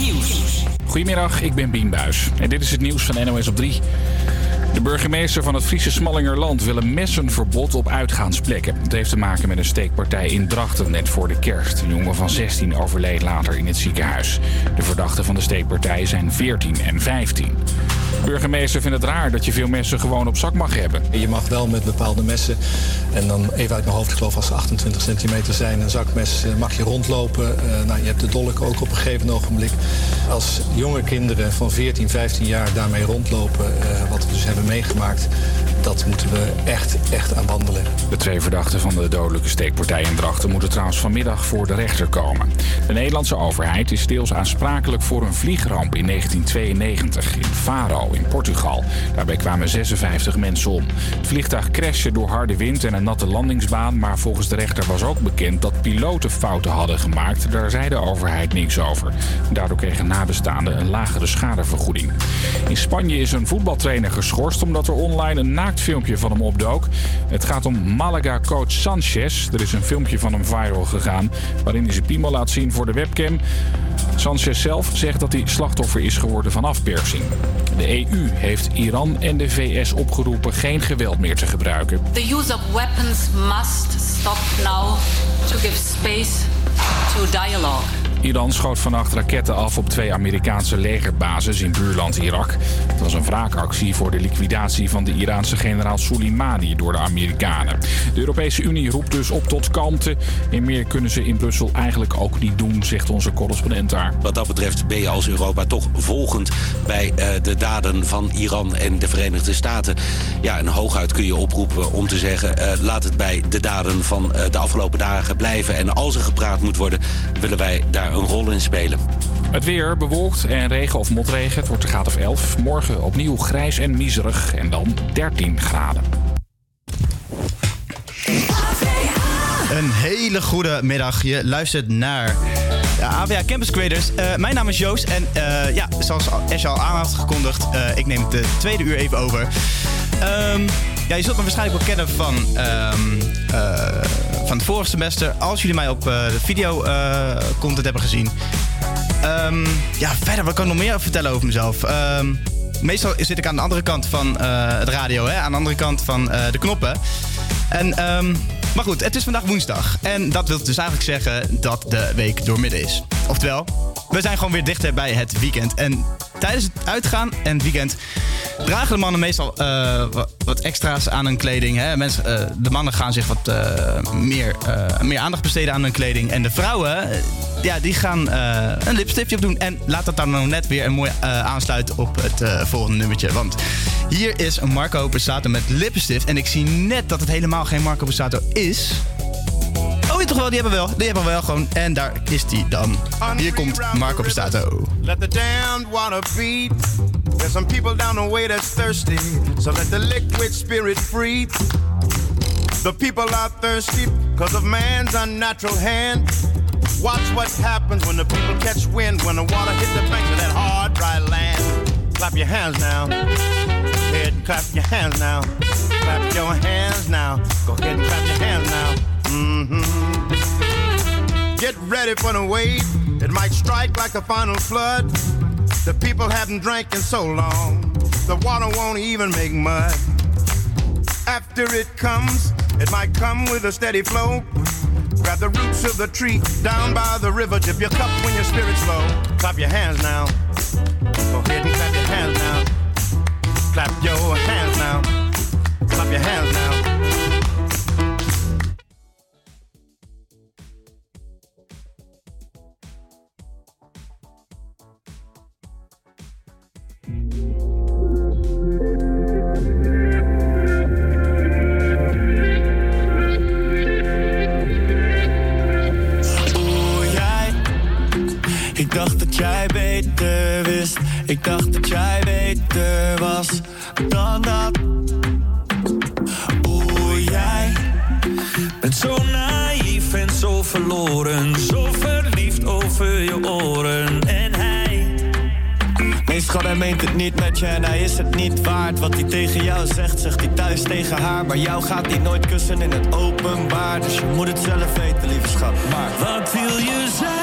Nieuws. Goedemiddag, ik ben Bien Buis. En dit is het nieuws van NOS op 3. De burgemeester van het Friese Smallingerland wil een messenverbod op uitgaansplekken. Het heeft te maken met een steekpartij in Drachten net voor de kerst. Een jongen van 16 overleed later in het ziekenhuis. De verdachten van de steekpartij zijn 14 en 15. Burgemeester vindt het raar dat je veel messen gewoon op zak mag hebben. Je mag wel met bepaalde messen, en dan even uit mijn hoofd, ik geloof als ze 28 centimeter zijn, een zakmes, eh, mag je rondlopen. Eh, nou, je hebt de dolk ook op een gegeven ogenblik. Als jonge kinderen van 14, 15 jaar daarmee rondlopen, eh, wat we dus hebben meegemaakt, dat moeten we echt, echt aan banden leggen. De twee verdachten van de dodelijke steekpartij in Drachten moeten trouwens vanmiddag voor de rechter komen. De Nederlandse overheid is deels aansprakelijk voor een vliegramp in 1992 in Faro in Portugal. Daarbij kwamen 56 mensen om. Het vliegtuig crashte door harde wind en een natte landingsbaan, maar volgens de rechter was ook bekend dat piloten fouten hadden gemaakt. Daar zei de overheid niks over. Daardoor kregen nabestaanden een lagere schadevergoeding. In Spanje is een voetbaltrainer geschorst omdat er online een naaktfilmpje van hem opdook. Het gaat om Malaga-coach Sanchez. Er is een filmpje van hem viral gegaan waarin hij zijn piemel laat zien voor de webcam. Sanchez zelf zegt dat hij slachtoffer is geworden van afpersing. De EU heeft Iran en de VS opgeroepen geen geweld meer te gebruiken. The use of weapons must stop now to give space to dialogue. Iran schoot vannacht raketten af op twee Amerikaanse legerbases in buurland Irak. Het was een wraakactie voor de liquidatie van de Iraanse generaal Soleimani door de Amerikanen. De Europese Unie roept dus op tot kalmte. En meer kunnen ze in Brussel eigenlijk ook niet doen, zegt onze correspondent daar. Wat dat betreft ben je als Europa toch volgend bij eh, de daden van Iran en de Verenigde Staten. Ja, en hooguit kun je oproepen om te zeggen... eh, laat het bij de daden van eh, de afgelopen dagen blijven. En als er gepraat moet worden, willen wij daar een rol in spelen. Het weer bewolkt en regen of motregen. Het wordt een graad of 11. Morgen opnieuw grijs en miserig en dan 13 graden. Een hele goede middag. Je luistert naar de AVA Campus Creators. Eh, mijn naam is Joost en eh, ja, zoals Esje al aan had gekondigd, eh, ik neem de tweede uur even over. Ehm, ja, je zult me waarschijnlijk wel kennen van, ehm, eh, van het vorige semester. Als jullie mij op eh, de video eh, content hebben gezien. Ehm, ja, verder, wat kan ik nog meer vertellen over mezelf? Ehm, meestal zit ik aan de andere kant van eh, het radio, hè? aan de andere kant van de knoppen. En, ehm, maar goed, het is vandaag woensdag. En dat wil dus eigenlijk zeggen dat de week doormidden is. Oftewel, we zijn gewoon weer dichter bij het weekend. En tijdens het uitgaan en het weekend dragen de mannen meestal wat extra's aan hun kleding. Hè? Mensen, eh, de mannen gaan zich wat eh, meer, eh, meer aandacht besteden aan hun kleding. En de vrouwen, ja, die gaan een lipstiftje op doen. En laat dat dan nou net weer een mooi aansluiten op het volgende nummertje. Want hier is Marco Borsato met lippenstift. En ik zie net dat het helemaal geen Marco Borsato is. Ja, toch wel, die hebben we wel. Die hebben we wel gewoon. En daar is die dan. Hier komt Marco Borsato. Let the damned water beat. There's some people down the way that's thirsty. So let the liquid spirit free. The people are thirsty because of man's unnatural hand. Watch what happens when the people catch wind, when the water hits the banks of that hard, dry land. Clap your hands now. Go ahead and clap your hands now. Clap your hands now. Go ahead and clap your hands now. Hmm Get ready for the wave. It might strike like a final flood. The people haven't drank in so long. The water won't even make mud. After it comes, it might come with a steady flow. Grab the roots of the tree down by the river. Dip your cup when your spirit's low. Clap your hands now. Go ahead and clap your hands now. Clap your hands now. Clap your hands now. Ik dacht dat jij beter was dan dat. Oeh, jij. Bent zo naïef en zo verloren. Zo verliefd over je oren. En hij. Nee, schat, hij meent het niet met je en hij is het niet waard. Wat hij tegen jou zegt, zegt hij thuis tegen haar. Maar jou gaat hij nooit kussen in het openbaar. Dus je moet het zelf weten, lieve schat. Maar Wat wil je zijn?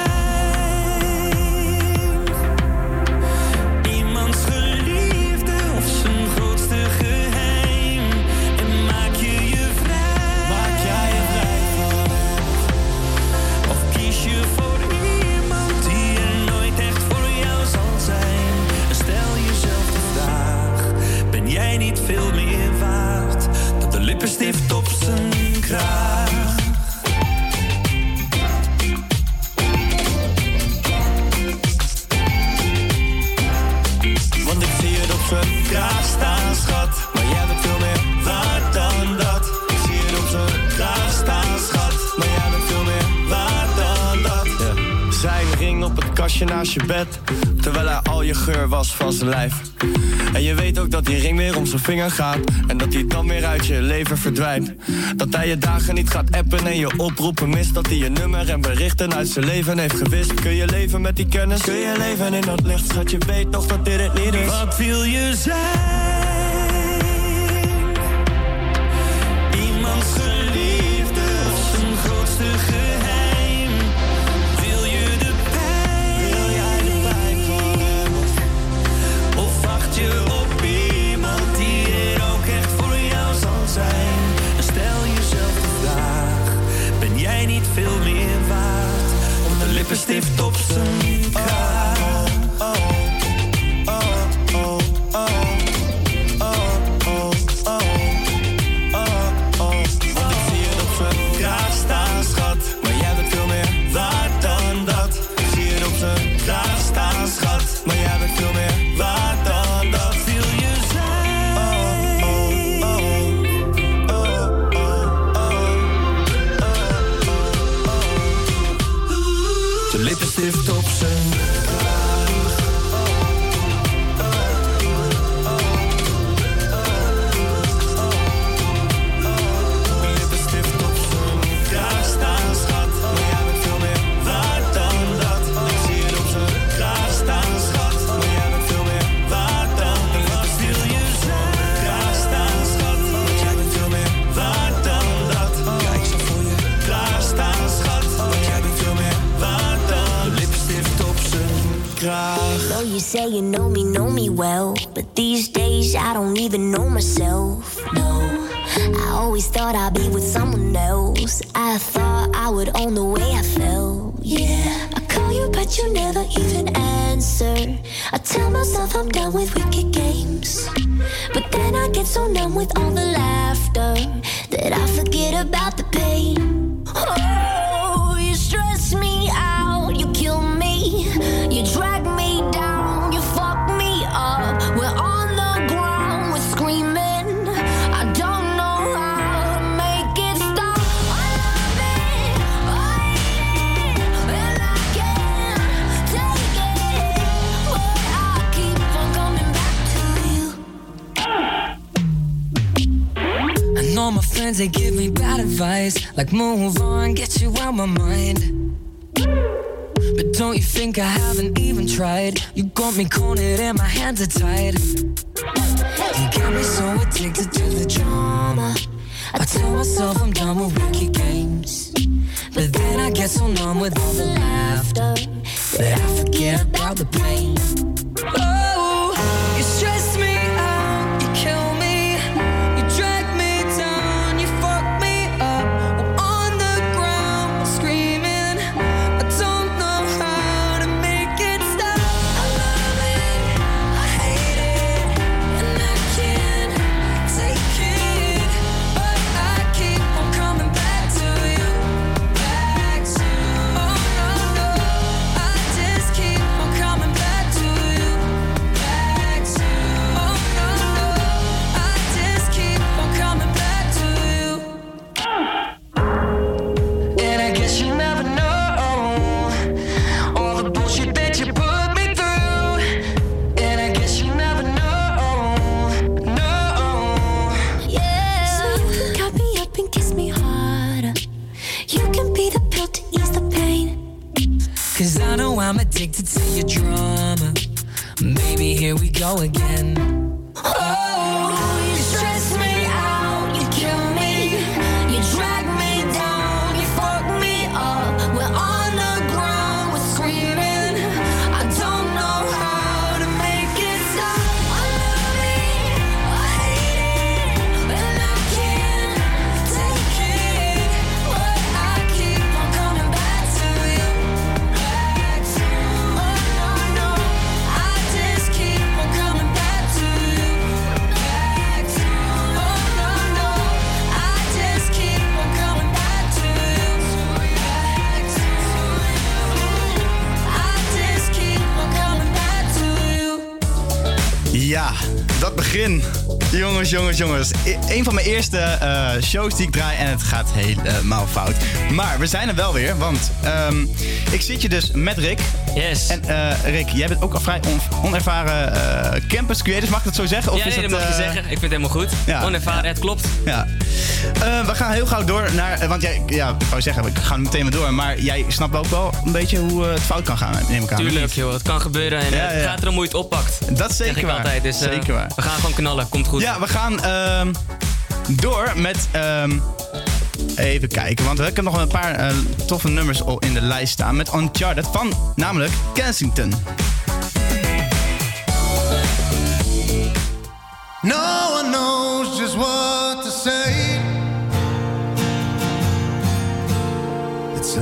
Je. Terwijl hij al je geur was van zijn lijf. En je weet ook dat die ring weer om zijn vinger gaat. En dat hij dan weer uit je leven verdwijnt. Dat hij je dagen niet gaat appen en je oproepen mist. Dat hij je nummer en berichten uit zijn leven heeft gewist. Kun je leven met die kennis? Kun je leven in dat licht? Schat, je weet toch dat dit het niet is. Wat wil je zijn? Kraag. Know you say you know me, know me well. But these days I don't even know myself. No, I always thought I'd be with someone else. I thought I would own the way I felt. Yeah, I call you, but you never even answer. I tell myself I'm done with wicked games. But then I get so numb with all the laughter that I forget about the pain. Friends, they give me bad advice. Like, move on, get you out my mind. But don't you think I haven't even tried? You got me cornered and my hands are tied. You get me so addicted to the drama. I tell myself I'm done with wicked games. But then I get so numb with all the laughter that I forget about the pain. Oh, go again. Jongens, jongens, jongens. E- een van mijn eerste eh, shows die ik draai en het gaat helemaal fout. Maar we zijn er wel weer, want ehm, ik zit je dus met Rick. Yes. En eh, Rick, jij bent ook al vrij on- onervaren eh, campus creators, mag ik dat zo zeggen? ja, nee, dat mag je eh, zeggen. Ik vind het helemaal goed. ja, Onervaren, het klopt. Ja. We gaan heel gauw door naar. want jij, ja, ik wou zeggen, we gaan meteen maar door. Maar jij snapt ook wel een beetje hoe het fout kan gaan, neem ik aan. Tuurlijk, of joh. Het kan gebeuren en Ja, het gaat erom hoe je het oppakt. Dat is zeker ik waar. altijd. Dus, Zeker waar. We gaan gewoon knallen. Komt goed. Ja, we gaan ehm, door met. ehm, even kijken, want we hebben nog een paar eh, toffe nummers al in de lijst staan. Met Uncharted van namelijk Kensington. No one knows just what to say. It's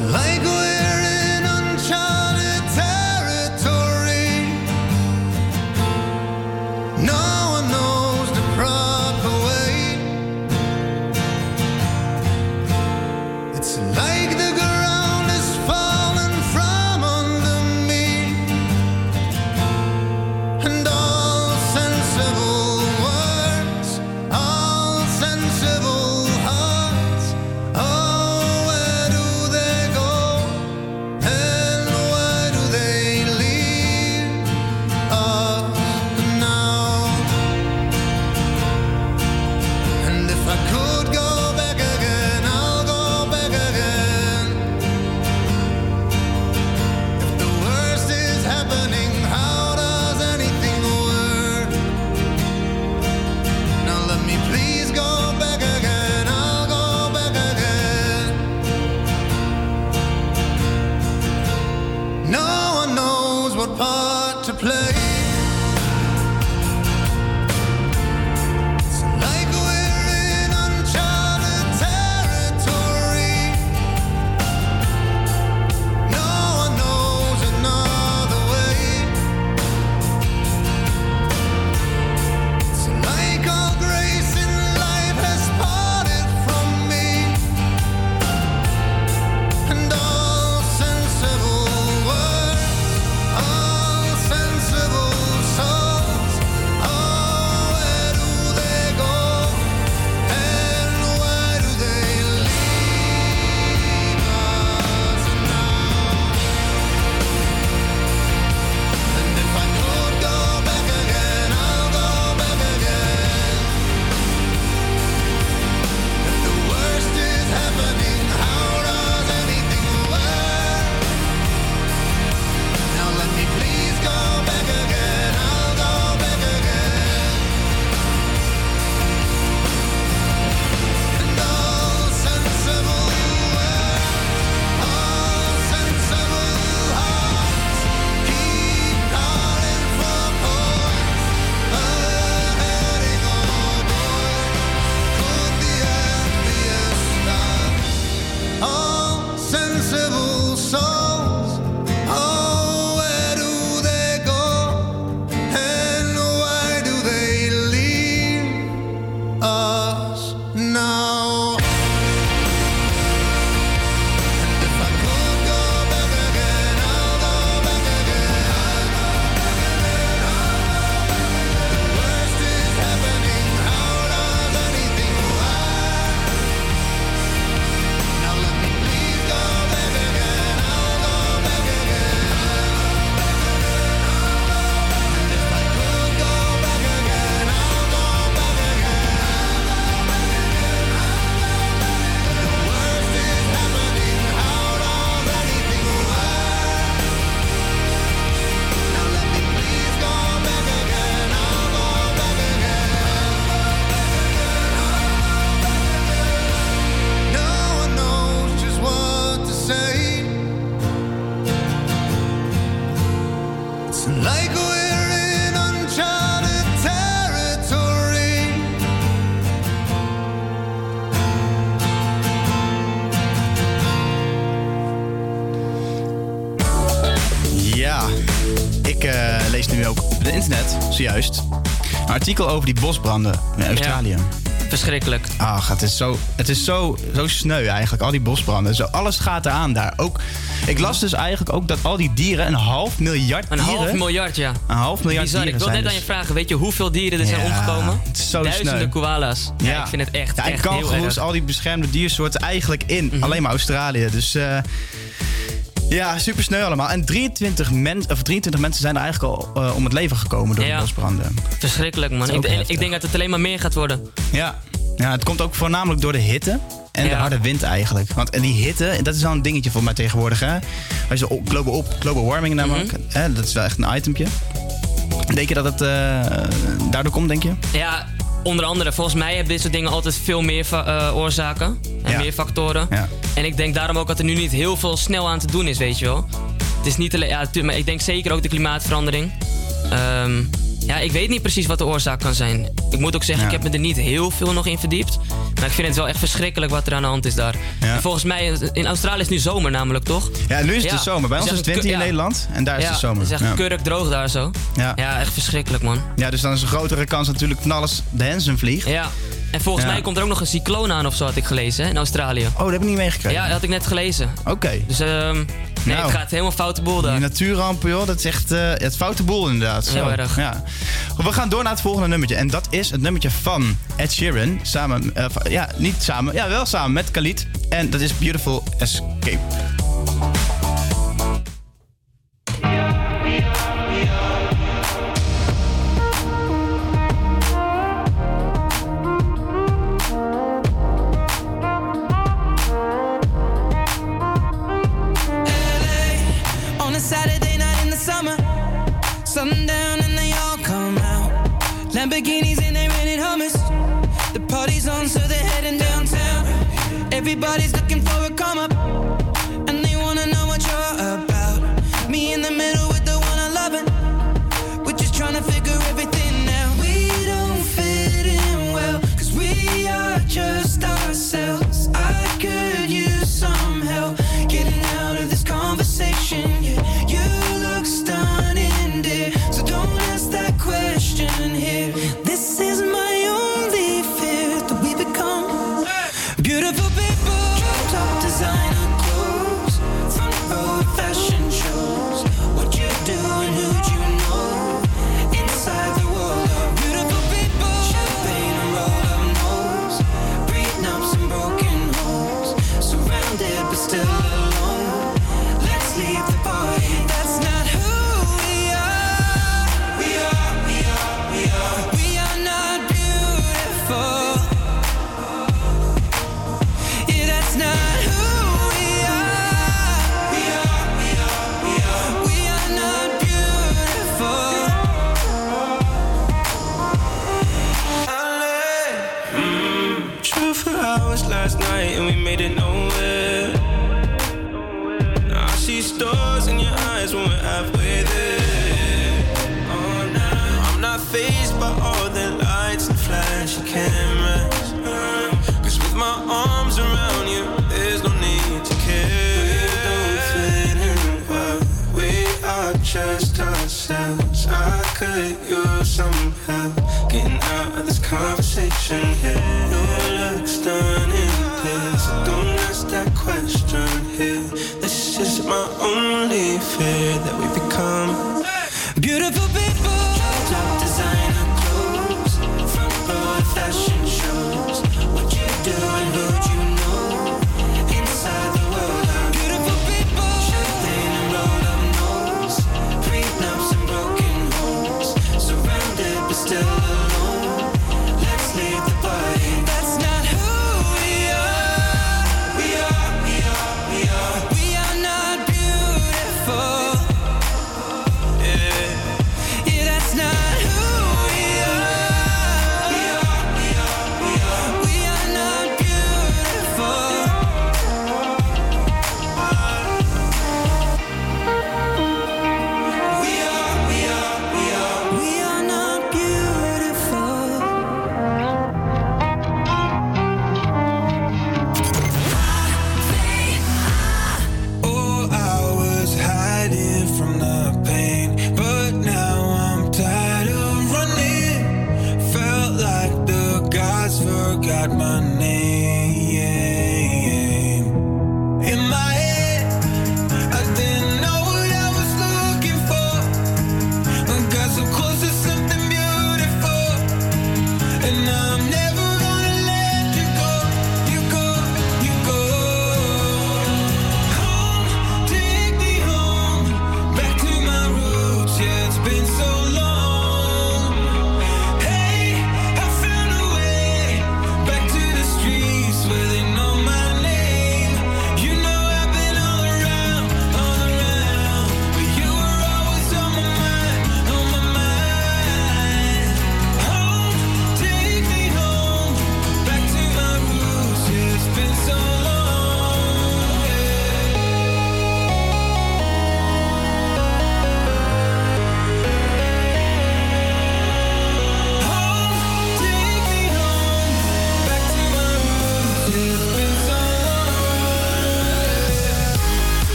lees nu ook op het internet, zojuist, een artikel over die bosbranden in Australië. Verschrikkelijk. Ach, het is zo, het is zo, zo sneu eigenlijk. Al die bosbranden. Zo, alles gaat eraan daar. Ook, ik las dus eigenlijk ook dat al die dieren, een half miljard Een dieren... half miljard, ja. Een half miljard Bizar. Ik dieren wil net aan je dus- vragen, weet je hoeveel dieren er zijn omgekomen? het is zo Duizenden sneu. koala's. Ja. ik vind het echt, Ja, en echt kangoeroes. Mhm. al die beschermde diersoorten eigenlijk in alleen maar Australië. Dus eh, ja, super sneu allemaal. En 23, men, of 23 mensen zijn er eigenlijk al eh, om het leven gekomen door Ja. de bosbranden. Verschrikkelijk, man. Ik, ik, denk dat het alleen maar meer gaat worden. Ja. ja, het komt ook voornamelijk door de hitte. En de harde wind eigenlijk. Want en die hitte, dat is wel een dingetje voor mij tegenwoordig. Hè? Als je global, op, global warming namelijk, Mhm. hè, dat is wel echt een itempje. Denk je dat het eh, daardoor komt, denk je? Ja, onder andere. Volgens mij hebben dit soort dingen altijd veel meer eh, oorzaken. En Ja. meer factoren. Ja. En ik denk daarom ook dat er nu niet heel veel snel aan te doen is, weet je wel. Het is niet alleen... Ja, maar ik denk zeker ook de klimaatverandering. Ehm, ja, ik weet niet precies wat de oorzaak kan zijn. Ik moet ook zeggen, Ja. ik heb me er niet heel veel nog in verdiept. Maar ik vind het wel echt verschrikkelijk wat er aan de hand is daar. En volgens mij, in Australië is nu zomer namelijk, toch? Ja, nu is het Ja. de zomer. Bij ons is het winter in. Nederland. En daar is de zomer. Het is echt kurk droog daar zo. Ja. echt verschrikkelijk, man. Ja, dus dan is een grotere kans natuurlijk van alles de Hansen vliegt. Ja. En volgens Ja. mij komt er ook nog een cycloon aan of zo, had ik gelezen, hè, in Australië. Oh, dat heb ik niet meegekregen. Ja, dat had ik net gelezen. Oké. Dus ehm nee, Nou. het gaat helemaal foute boel daar. Die natuurrampen, joh, dat is echt eh, het foute boel inderdaad. Heel erg. Ja. We gaan door naar het volgende nummertje. En dat is het nummertje van Ed Sheeran. Samen, eh, ja, niet samen, ja, wel samen met Khalid. En dat is Beautiful Escape.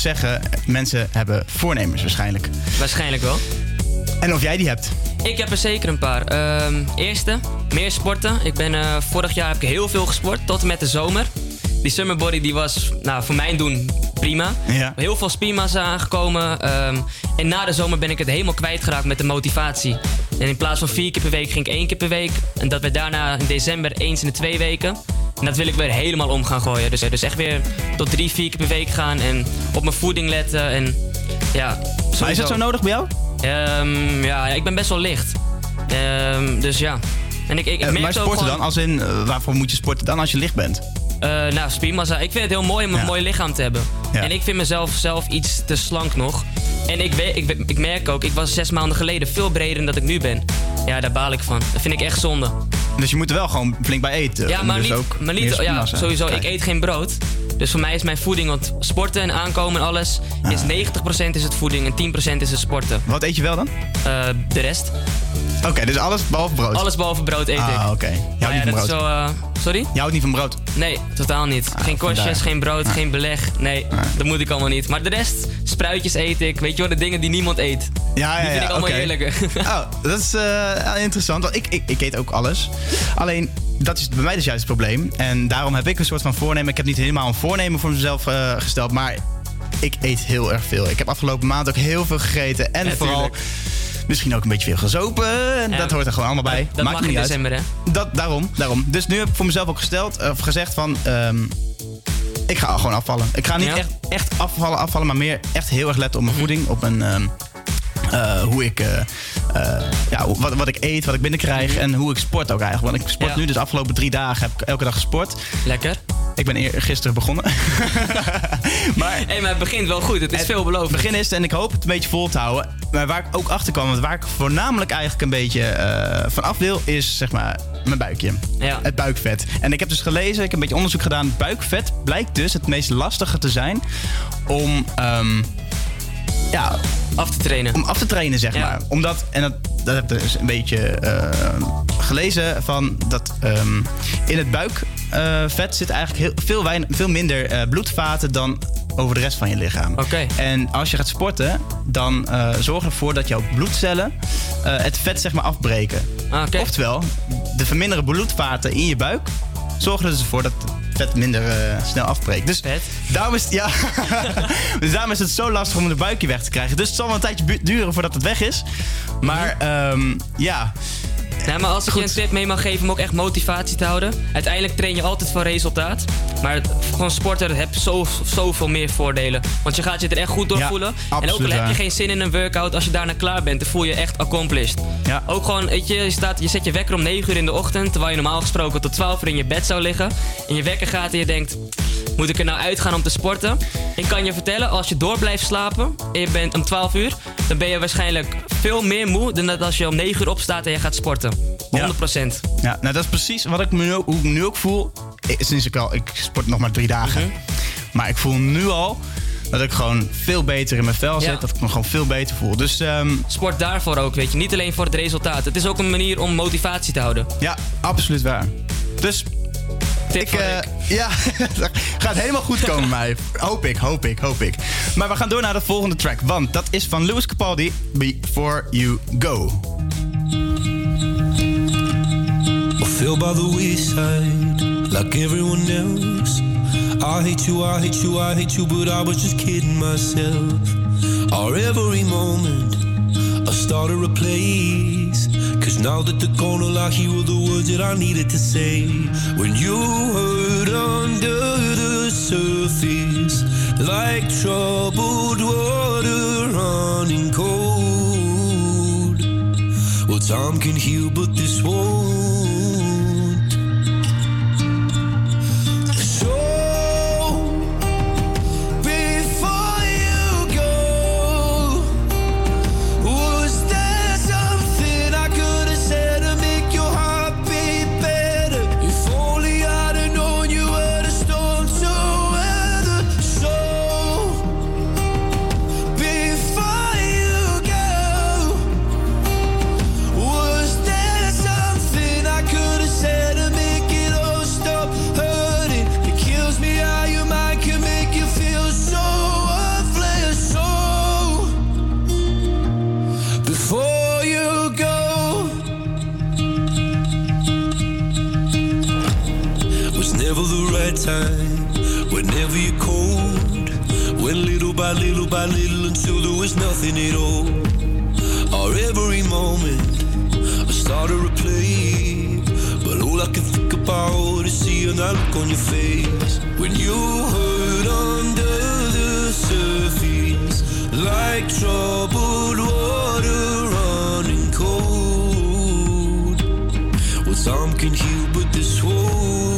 Zeggen, mensen hebben voornemens waarschijnlijk. Waarschijnlijk wel. En of jij die hebt. Ik heb er zeker een paar. Ehm, eerste, meer sporten. Ik ben, eh, vorig jaar heb ik heel veel gesport, tot en met de zomer. Die summer body die was nou, voor mijn doen prima. Ja. Heel veel spiermassa aangekomen. ehm, en na de zomer ben ik het helemaal kwijtgeraakt met de motivatie. En in plaats van vier keer per week ging ik één keer per week. En dat werd daarna in december eens in de twee weken. En dat wil ik weer helemaal om gaan gooien. Dus, dus echt weer tot drie, vier keer per week gaan. En op mijn voeding letten. En ja, Maar is dat zo nodig bij jou? Ehm, ja, ik ben best wel licht. Ehm, dus ja. En ik, ik, ik Eh, maar ook sporten gewoon- dan? Als in, eh, waarvoor moet je sporten dan als je licht bent? Eh, nou, spiermassa. Ik vind het heel mooi om een Ja. mooi lichaam te hebben. Ja. En ik vind mezelf zelf iets te slank nog. En ik, weet, ik, ik merk ook, ik was zes maanden geleden veel breder dan dat ik nu ben. Ja, daar baal ik van. Dat vind ik echt zonde. Dus je moet er wel gewoon flink bij eten. ja, maar dus niet, ook maar niet ja, sowieso. Ik eet geen brood. Dus voor mij is mijn voeding, want sporten en aankomen en alles, is 90% is het voeding en 10% is het sporten. Wat eet je wel dan? Eh, de rest. Oké, dus alles behalve brood? Alles behalve brood eet ik. Ah, oké. Je houdt ja, niet van brood? zo, eh, sorry? Je houdt niet van brood? Nee, totaal niet. geen korstjes, vandaar. geen brood, Ah. geen beleg. Nee, dat moet ik allemaal niet. Maar de rest, spruitjes eet ik. Weet je wel, de dingen die niemand eet. Ja, ja, Die vind ja, ik allemaal oké. heerlijk. Oh, dat is eh, interessant. Want ik, ik, ik eet ook alles. Alleen, dat is bij mij dus juist het probleem. En daarom heb ik een soort van voornemen. Ik heb niet helemaal een voornemen voor mezelf eh, gesteld. Maar ik eet heel erg veel. Ik heb afgelopen maand ook heel veel gegeten. En Ja, vooral tuurlijk. misschien ook een beetje veel gezopen. En Ja. dat hoort er gewoon allemaal bij. Dat Maakt mag in niet uit. december, hè? Dat, daarom, daarom. Dus nu heb ik voor mezelf ook gesteld, of gezegd van... ehm, ik ga gewoon afvallen. Ik ga niet Ja? Mhm. echt, echt afvallen, afvallen, maar meer echt heel erg letten op mijn voeding. Op mijn, ehm, eh, hoe ik, eh, eh, ja, wat, wat ik eet, wat ik binnenkrijg en hoe ik sport ook eigenlijk. Want ik sport Mhm. Ja. nu, dus de afgelopen drie dagen heb ik elke dag gesport. Lekker. Ik ben eer, gisteren begonnen. maar, hey, maar het begint wel goed. Het is veelbelovend. Het begin is en ik hoop het een beetje vol te houden. Maar waar ik ook achter kwam, want waar ik voornamelijk eigenlijk een beetje van af wil, is zeg maar mijn buikje. Ja. Het buikvet. En ik heb dus gelezen, ik heb een beetje onderzoek gedaan. Buikvet blijkt dus het meest lastige te zijn om. ehm, ja, af te trainen. Om af te trainen, zeg Ja. maar. Omdat, en dat, dat heb ik dus een beetje eh, gelezen van dat ehm, in het buikvet zit eigenlijk heel, veel, veel minder eh, bloedvaten dan over de rest van je lichaam. Oké. En als je gaat sporten, dan eh, zorg ervoor dat jouw bloedcellen eh, het vet zeg maar afbreken. Ah. Oftewel, de verminderde bloedvaten in je buik zorgen er dus voor dat het vet minder eh, snel afbreekt. Dus daarom is, het, ja, dus daarom is het zo lastig om de buikje weg te krijgen. Dus het zal wel een tijdje duren voordat het weg is. Maar ehm, ja. Nee, maar als ik je een tip mee mag geven om ook echt motivatie te houden. Uiteindelijk train je altijd voor resultaat. Maar het- gewoon sporten heeft zo, zoveel meer voordelen. Want je gaat je er echt goed door Ja, voelen. En ook al heb je geen zin in een workout, als je daarna klaar bent, dan voel je je echt accomplished. Ja. Ook gewoon, weet je, je, staat, je zet je wekker om 9 uur in de ochtend. Terwijl je normaal gesproken tot 12 uur in je bed zou liggen. En je wekker gaat en je denkt, moet ik er nou uitgaan om te sporten? Ik kan je vertellen, als je door blijft slapen en je bent om 12 uur, dan ben je waarschijnlijk veel meer moe dan dat als je om 9 uur opstaat en je gaat sporten. 100%. Ja, nou dat is precies wat ik me nu, ook- hoe ik me nu ook voel. Eh, Sinds ik al, ik sport nog maar drie dagen. Mhm. Maar ik voel nu al dat ik gewoon veel beter in mijn vel zit. Ja. Dat ik me gewoon veel beter voel. Dus ehm, Sport daarvoor ook, weet je. Niet alleen voor het resultaat. Het is ook een manier om motivatie te houden. ja, absoluut waar. Dus Tip ik, eh, ja, gaat helemaal goed komen mij. Hoop ik, hoop ik, hoop ik. Maar we gaan door naar de volgende track. Want dat is van Louis Capaldi, Before You Go. Fell by the wayside like everyone else. I hate you, I hate you, I hate you, but I was just kidding myself. Our every moment, I started a place. Cause now that gone, all I hear the words that I needed to say. When you hurt under the surface, like troubled water running cold. Well, time can heal, but this won't. Time. Whenever you're cold, went little by little by little until there was nothing at all. Our every moment, I started to play. But all I can think about is seeing that look on your face when you hurt under the surface, like troubled water running cold. Well, some can heal, but this won't.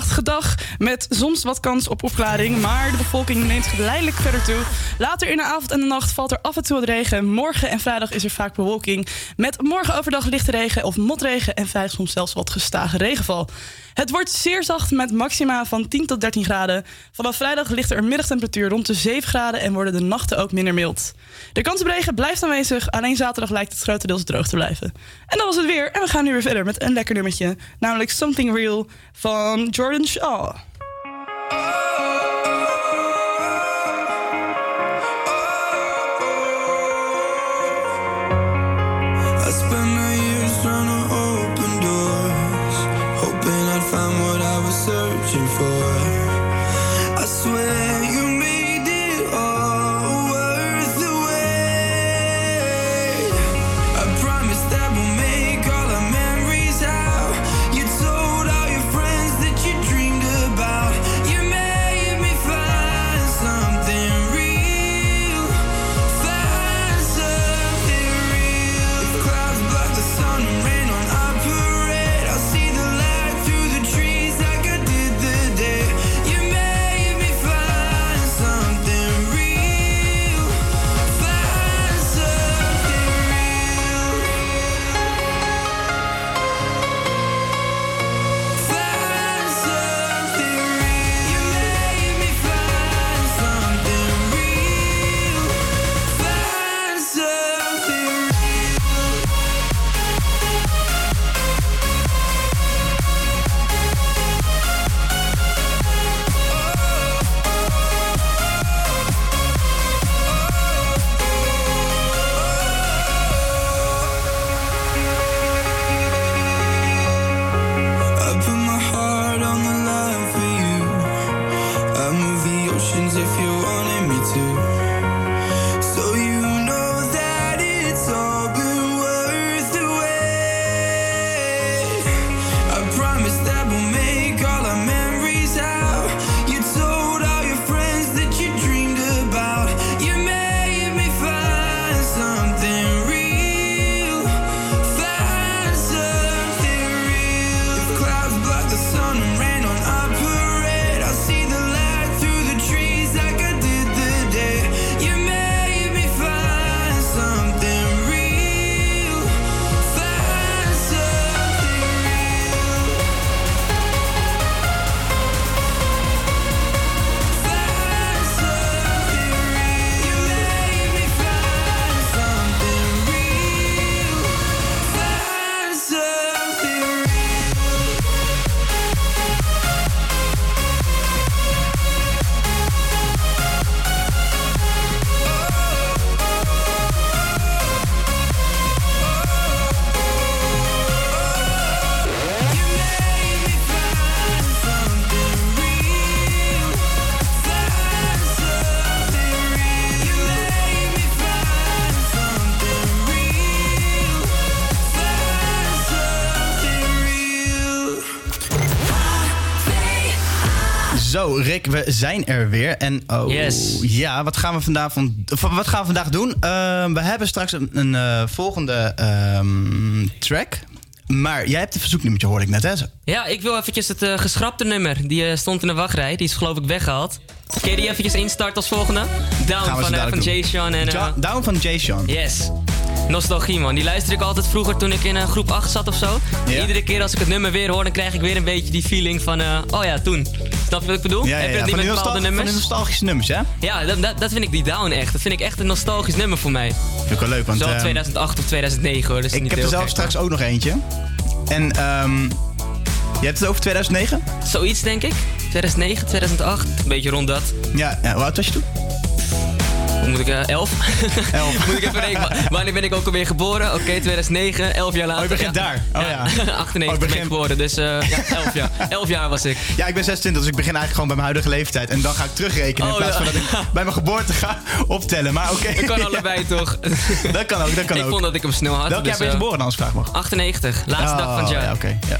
Regenachtige met soms wat kans op opklaring, maar de bevolking neemt geleidelijk verder toe. Later in de avond en de nacht valt er af en toe wat regen. Morgen en vrijdag is er vaak bewolking met morgen overdag lichte regen of motregen en vrijdag soms zelfs wat gestage regenval. Het wordt zeer zacht met maxima van 10 tot 13 graden. Vanaf vrijdag ligt er een middagtemperatuur rond de 7 graden en worden de nachten ook minder mild. De kans op regen blijft aanwezig, alleen zaterdag lijkt het grotendeels droog te blijven. En dat was het weer en we gaan nu weer verder met een lekker nummertje, namelijk Something Real van Jordan Shaw. Rick, we zijn er weer. En oh, Yes. ja, wat gaan we vandaag, van, wat gaan we vandaag doen? Ehm, we hebben straks een, een eh, volgende ehm, track. Maar jij hebt een verzoeknummertje, hoorde ik net, hè? Ja, ik wil eventjes het eh, geschrapte nummer. Die eh, stond in de wachtrij. Die is geloof ik weggehaald. Kun je die eventjes instarten als volgende? Down van, van. Jay Sean en... Ja, Down van Jay Sean. Yes. Nostalgie man, die luisterde ik altijd vroeger toen ik in eh, groep 8 zat of zo. Ja. Iedere keer als ik het nummer weer hoor, dan krijg ik weer een beetje die feeling van, oh ja, toen. Snap je wat ik bedoel? Ja, ja, Heb je ja. dat niet Van, met bepaalde van nummers? die nostalgische nummers, hè? Ja, dat, dat, dat vind ik die Down echt. Dat vind ik echt een nostalgisch nummer voor mij. Vind ik wel leuk, want... Zo ehm, 2008 of 2009 hoor. Ik niet heb er zelf straks ook nog eentje. En ehm je hebt het over 2009? maar- Zoiets denk ik. 2009, 2008. Een beetje rond dat. Ja, ja hoe oud was je toen? Moet ik, eh, elf? Elf. moet ik even rekenen. Wa- Wanneer ben ik ook alweer geboren? Oké, 2009, 11 jaar later. Oh, je begint daar. Oh ja. 98 Oh, ik ben begin- ik geboren, dus eh ja, 11 jaar. 11 jaar was ik. Ja, ik ben 26, dus ik begin eigenlijk gewoon bij mijn huidige leeftijd. En dan ga ik terugrekenen in Oh, plaats van dat ik bij mijn geboorte ga optellen. Maar oké. Dat kan allebei toch? Dat kan ook, dat kan ik ook. vond dat ik hem snel had. Welk jaar dus, ben je eh, geboren dan, als ik vraag mag? 98, laatste dag van het Oh, jaar. Ja, oké. ja.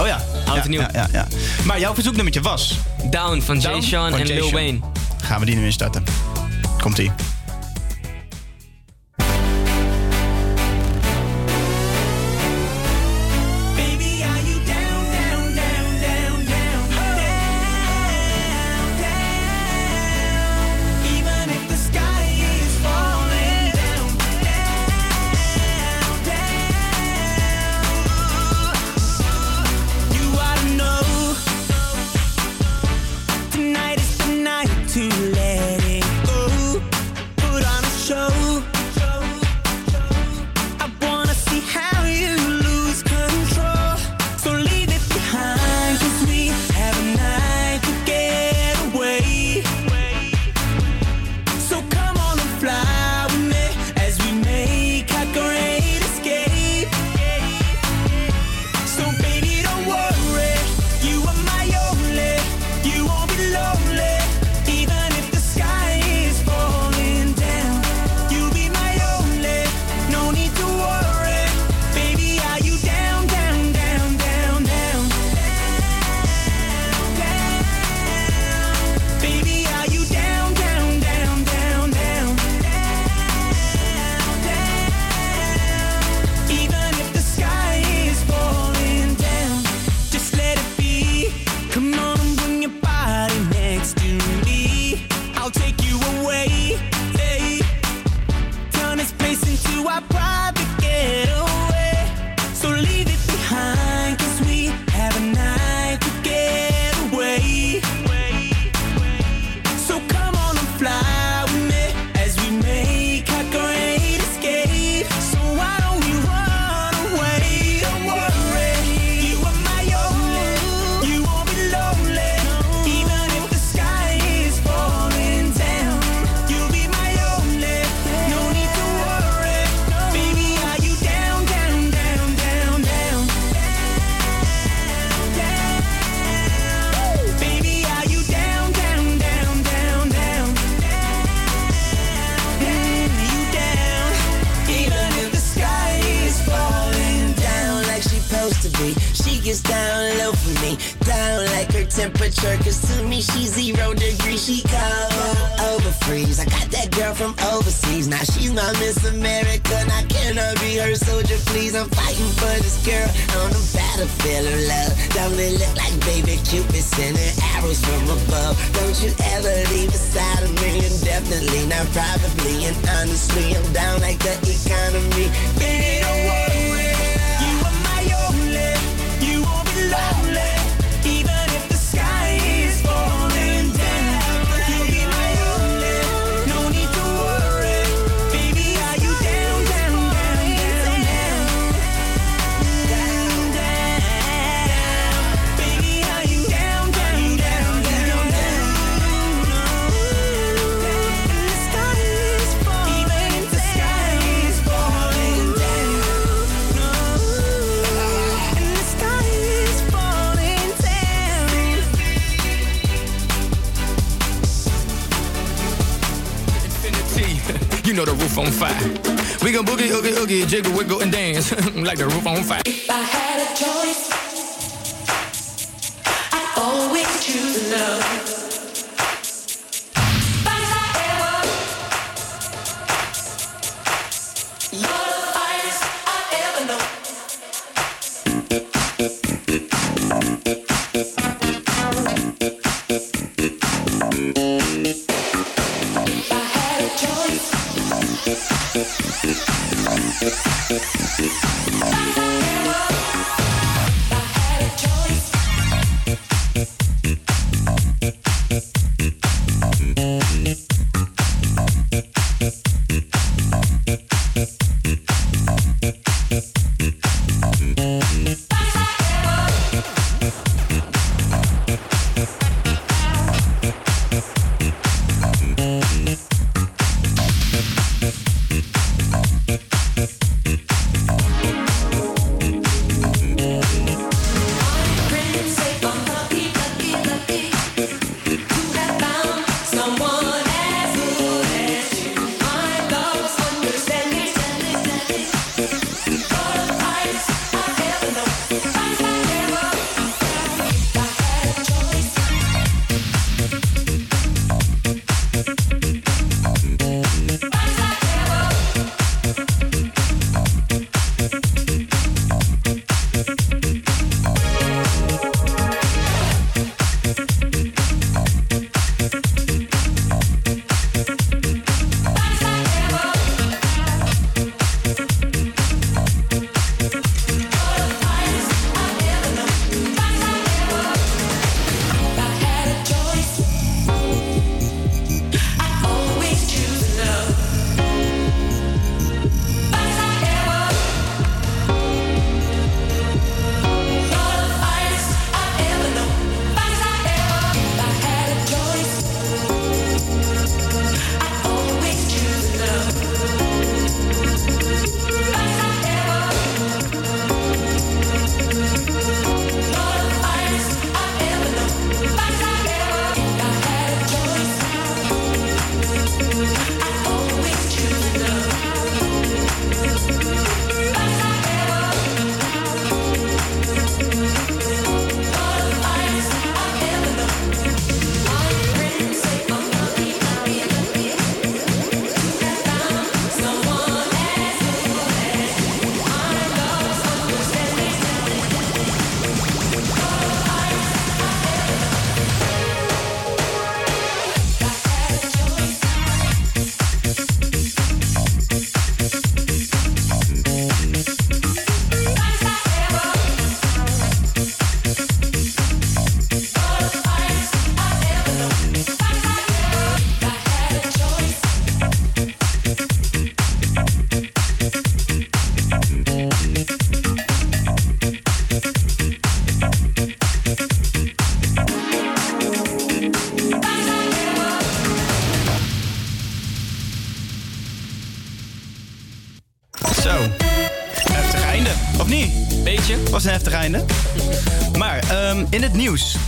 Oh ja. Oud en nieuw. Ja, ja, ja. Maar jouw verzoeknummertje was? Down van Jay Sean en Lil. Wayne. Gaan we die nu instarten. Komt-ie.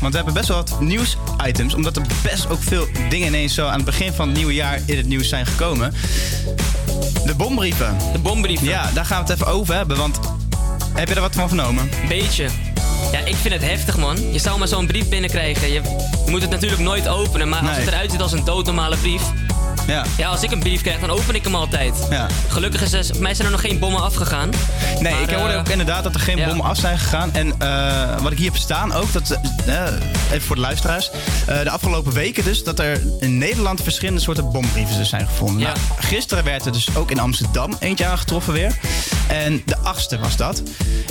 Want we hebben best wel wat nieuwsitems, Omdat er best ook veel dingen ineens zo aan het begin van het nieuwe jaar in het nieuws zijn gekomen. De bombrieven. De bombrieven. Ja, daar gaan we het even over hebben. Want heb je er wat van vernomen? Beetje. Ja, ik vind het heftig, man. Je zou maar zo'n brief binnenkrijgen. Je moet het natuurlijk nooit openen, maar als het eruit ziet als een doodnormale brief, ja. Ja, als ik een brief krijg, dan open ik hem altijd. Ja. Gelukkig is er, mij zijn er nog geen bommen afgegaan. Nee, Maar, ik hoorde eh, ook inderdaad dat er geen ja. bommen af zijn gegaan. En eh, wat ik hier heb staan ook, dat, eh, even voor de luisteraars. de afgelopen weken dus, dat er in Nederland verschillende soorten bombrieven dus zijn gevonden. Nou, gisteren werd er dus ook in Amsterdam eentje aangetroffen weer. En de achtste was dat.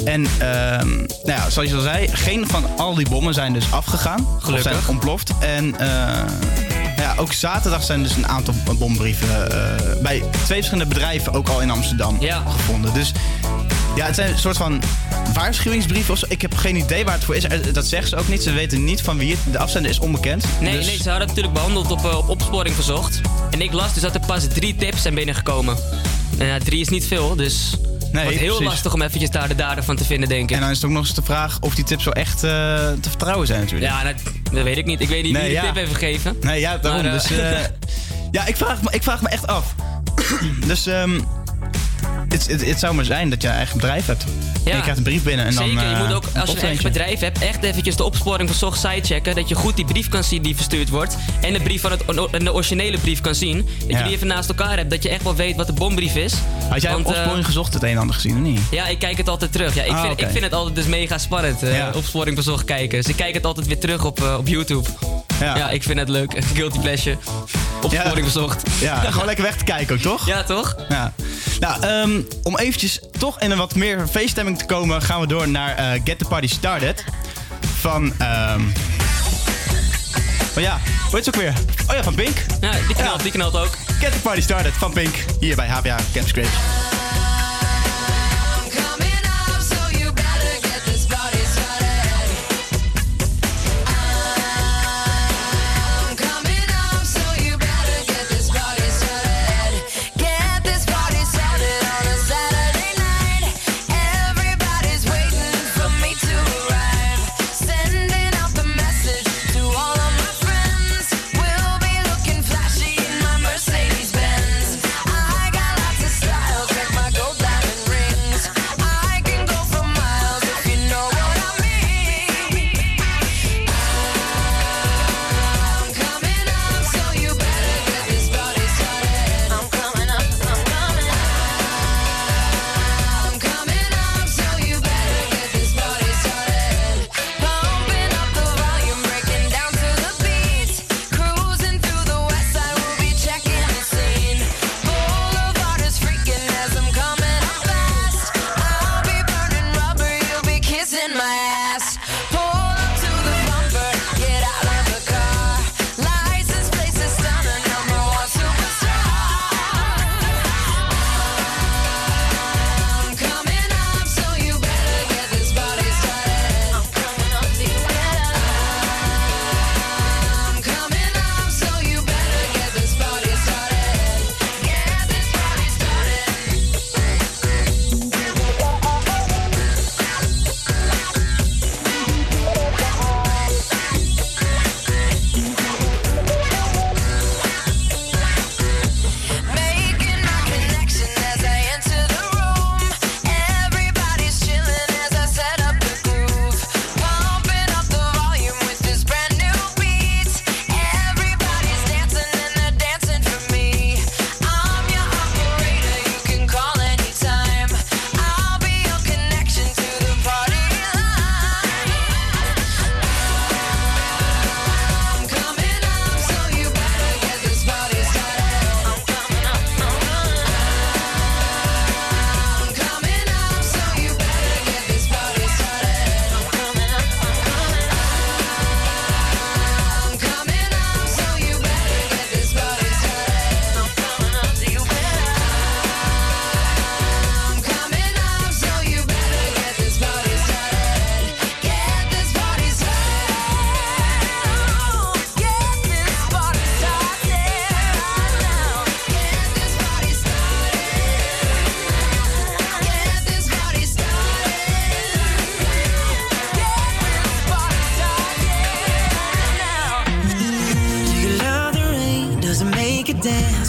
En ehm, nou ja, zoals je al zei, geen van al die bommen zijn dus afgegaan. Gelukkig. Of zijn ontploft. En ja, ook zaterdag zijn dus een aantal bombrieven eh, bij twee verschillende bedrijven ook al in Amsterdam gevonden. Dus ja, het zijn een soort van waarschuwingsbrieven of zo. Ik heb geen idee waar het voor is. Eh, Dat zeggen ze ook niet. Ze weten niet van wie het. De afzender is onbekend. Nee, Dus- nee, ze hadden het natuurlijk behandeld op, eh, op opsporing verzocht. En ik las dus dat er pas drie tips zijn binnengekomen. En ja, drie is niet veel, dus het wordt heel precies. lastig om eventjes daar de dader van te vinden, denk ik. En dan is het ook nog eens de vraag of die tips zo echt eh, te vertrouwen zijn natuurlijk. Ja, dat, dat weet ik niet. Ik weet niet Nee, wie de ja. tip heeft gegeven. Nee, ja, daarom. Maar, eh, dus, eh, ja, ik vraag, me, ik vraag me echt af. dus ehm, het, het, het zou maar zijn dat je een eigen bedrijf hebt. En je krijgt een brief binnen en dan... Zeker, je eh, moet ook, als je een eigen bedrijf hebt, echt eventjes de opsporing verzocht site checken. Dat je goed die brief kan zien die verstuurd wordt. En de brief van het, en de originele brief kan zien. Dat Ja. je die even naast elkaar hebt. Dat je echt wel weet wat de bombrief is. Had jij Want, eh, opsporing gezocht het een en ander gezien of niet? Ja, ik kijk het altijd terug. Ja, ik, Ah, vind, ik vind het altijd dus mega spannend. eh, Ja. Opsporing verzocht kijken. Dus ik kijk het altijd weer terug op, eh, op YouTube. Ja. ik vind het leuk. Guilty pleasure. Opsporing verzocht. Ja, gewoon lekker weg te kijken ook, toch? Ja, toch? Ja. Nou, ehm, om eventjes toch in een wat meer feeststemming te komen... gaan we door naar eh, Get the Party Started. Van... ehm van ja, hoe heet ze ook weer? Oh ja, van Pink. Ja, die knalt, die knalt ook. Get the Party Started van Pink. Hier bij HBA Creators.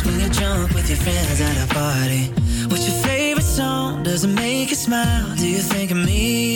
Dance when you jump with your friends at a party? What's your favorite song? Does it make you smile? Do you think of me?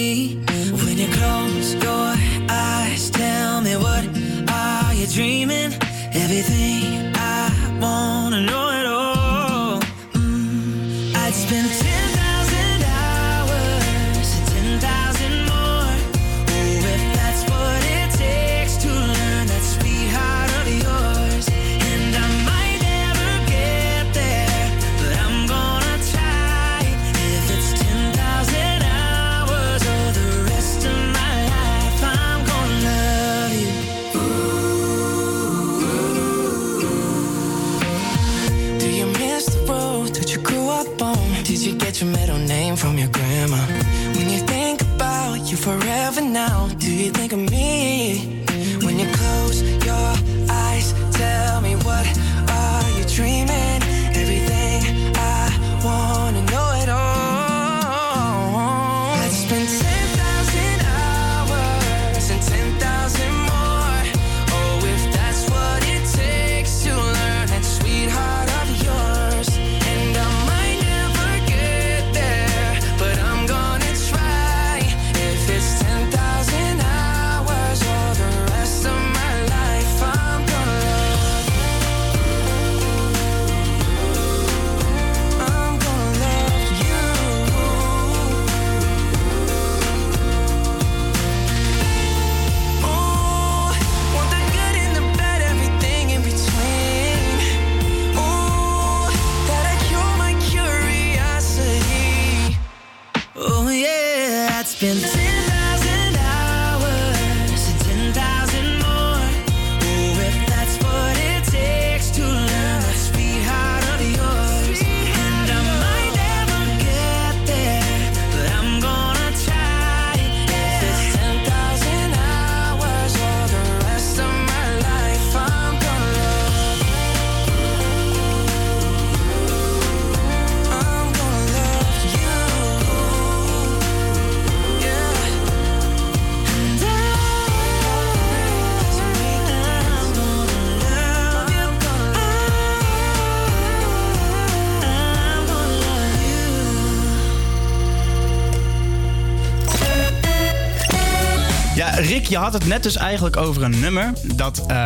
Het net dus eigenlijk over een nummer dat eh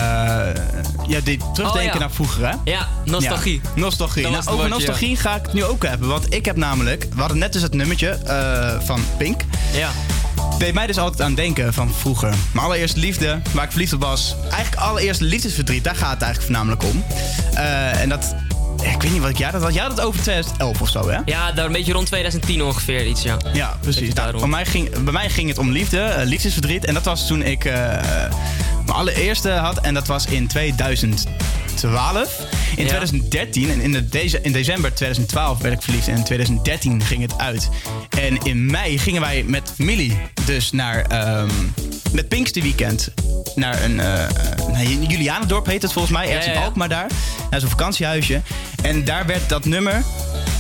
ja, deed terugdenken Oh, ja. naar vroeger, hè? Ja, nostalgie. Ja, nostalgie. Nou, over woordje, nostalgie ga ik het nu ook hebben. Want ik heb namelijk, we hadden net dus het nummertje eh, van Pink. Ja. Deed mij dus altijd aan denken van vroeger. Mijn allereerste liefde, waar ik verliefd op was. Eigenlijk allereerste liefdesverdriet, daar gaat het eigenlijk voornamelijk om. Eh, en dat, ik weet niet wat ik jij dat had. Jij had het over 2011 of zo, hè? Ja, daar een beetje rond 2010 ongeveer iets, ja. Ja, precies. Nou, bij, mij ging, bij mij ging het om liefde, eh, liefdesverdriet. En dat was toen ik eh, mijn allereerste had. En dat was in 2012. In 2013, en in, de deze, in december 2012 werd ik verliefd. En in 2013 ging het uit. En in mei gingen wij met Millie dus naar... ehm met Pinkster Weekend. Naar een... eh Julianendorp heet het volgens mij. Ergens Ja, ja, ja. in Alkmaar daar. Naar zo'n vakantiehuisje. En daar werd dat nummer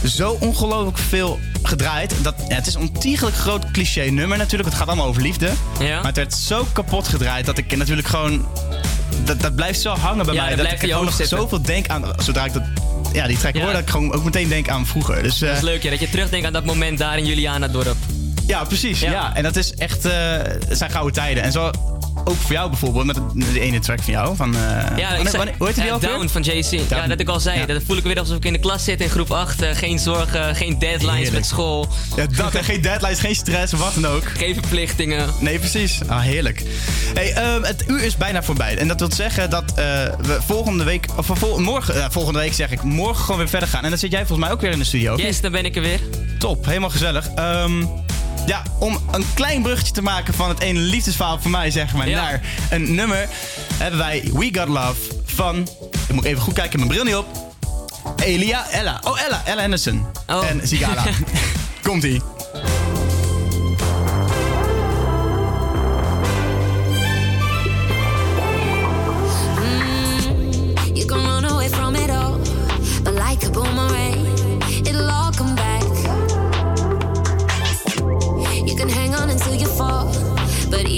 zo ongelooflijk veel gedraaid. Dat, ja, het is een ontiegelijk groot cliché nummer natuurlijk. Het gaat allemaal over liefde. Ja. Maar het werd zo kapot gedraaid dat ik natuurlijk gewoon... Dat, dat blijft zo hangen bij Ja, mij. dat ik gewoon nog zitten. zoveel denk aan... Zodra ik dat, ja, die track hoor, dat ik gewoon ook meteen denk aan vroeger. Dus, Dat eh, is leuk, ja, dat je terugdenkt aan dat moment daar in Juliana-dorp. ja, precies. Ja. En dat is echt... eh, het zijn gouden tijden. En zo ook voor jou bijvoorbeeld, met de ene track van jou. Van, eh, Ja, wanneer- wanneer- hoe heet die alweer? Down van JC. Ja, dat ik al zei. Ja. Dat voel ik weer alsof ik in de klas zit in groep 8. eh, geen zorgen, geen deadlines Heerlijk. met school. Ja, dat en geen deadlines, geen stress, wat dan ook. Geen verplichtingen. Nee, precies. Ah, heerlijk. Hey, ehm, het uur is bijna voorbij. En dat wil zeggen dat we volgende week, of vol- morgen, volgende week zeg ik, morgen gewoon weer verder gaan. En dan zit jij volgens mij ook weer in de studio. Yes, dan ben ik er weer. Top, helemaal gezellig. Ehm, ja, om een klein bruggetje te maken van het ene liefdesverhaal van mij, zeg maar, Ja. naar een nummer, hebben wij We Got Love van, ik moet even goed kijken, mijn bril niet op. Elia, Ella. Oh, Ella, Ella Henderson. En Sigala. Komt-ie.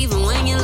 even when you